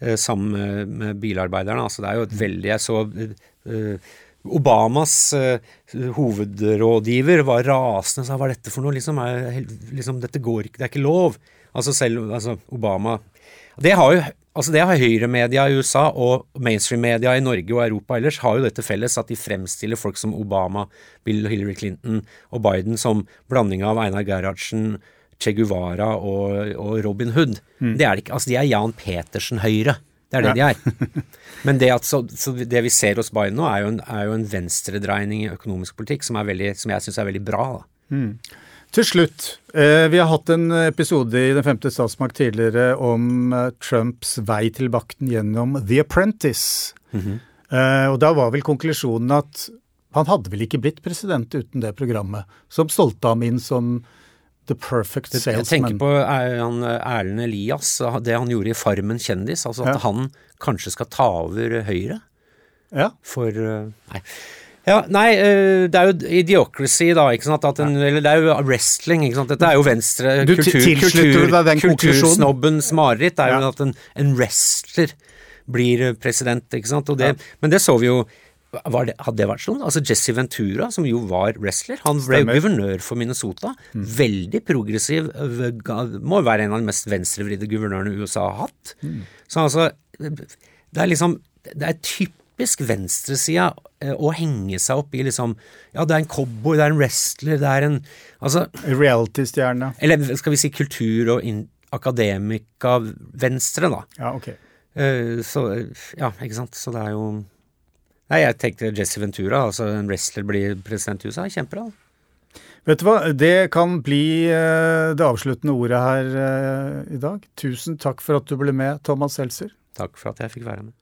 eh, sammen med bilarbeiderne, altså det er jo et veldig Jeg så uh, Obamas uh, hovedrådgiver var rasende og sa hva er dette for noe? Liksom, er, liksom, dette går ikke, det er ikke lov. Altså selv altså Obama Det har jo Altså Det har høyremedia i USA og mainstream-media i Norge og Europa ellers har jo dette felles at de fremstiller folk som Obama, Bill Hillary Clinton og Biden som blanding av Einar Gerhardsen, Che Guevara og, og Robin Hood. Mm. Det er det ikke. Altså De er Jan Petersen-høyre. Det er det ja. de er. Men det, at, så, så det, vi ser hos Biden nå, er jo en, er jo en venstredreining i økonomisk politikk som, veldig, som jeg syns er veldig bra. da. Mm. Til slutt, eh, vi har hatt en episode i Den femte statsmakt tidligere om eh, Trumps vei til makten gjennom The Apprentice. Mm -hmm. Og da var vel konklusjonen at han hadde vel ikke blitt president uten det programmet, som stolte ham inn som the perfect salesman. Jeg tenker på Erlend Elias, det han gjorde i Farmen kjendis. Altså at ja. han kanskje skal ta over Høyre. Ja. For Nei. Ja, nei, eh, det er jo idiocracy, da. ikke sant? En, eller det er jo wrestling. ikke sant? Dette er jo venstre du kultur, kultur, Kultursnobbens mareritt er jo ja. at en, en, wrestler blir president, ikke sant. Det, ja. Men det så vi jo det, hadde det vært sånn? Altså Jesse Ventura, som jo var wrestler, han ble jo guvernør for Minnesota. Mm. Veldig progressiv, må være en av de mest venstrevridde guvernørene USA har hatt. Mm. Så altså, det er liksom Det er typisk typisk venstresida eh, å henge seg opp i liksom Ja, det er en cowboy, det er en wrestler, det er en Altså Reality-stjerne. Eller skal vi si kultur- og akademika-venstre, da. Ja, ok. Uh, så Ja, ikke sant. Så det er jo Nei, jeg tenkte Jesse Ventura, altså en wrestler blir president i USA, kjempebra. Vet du hva, det kan bli det avsluttende ordet her i dag. Tusen takk for at du ble med, Thomas Seltzer. Takk for at jeg fikk være med.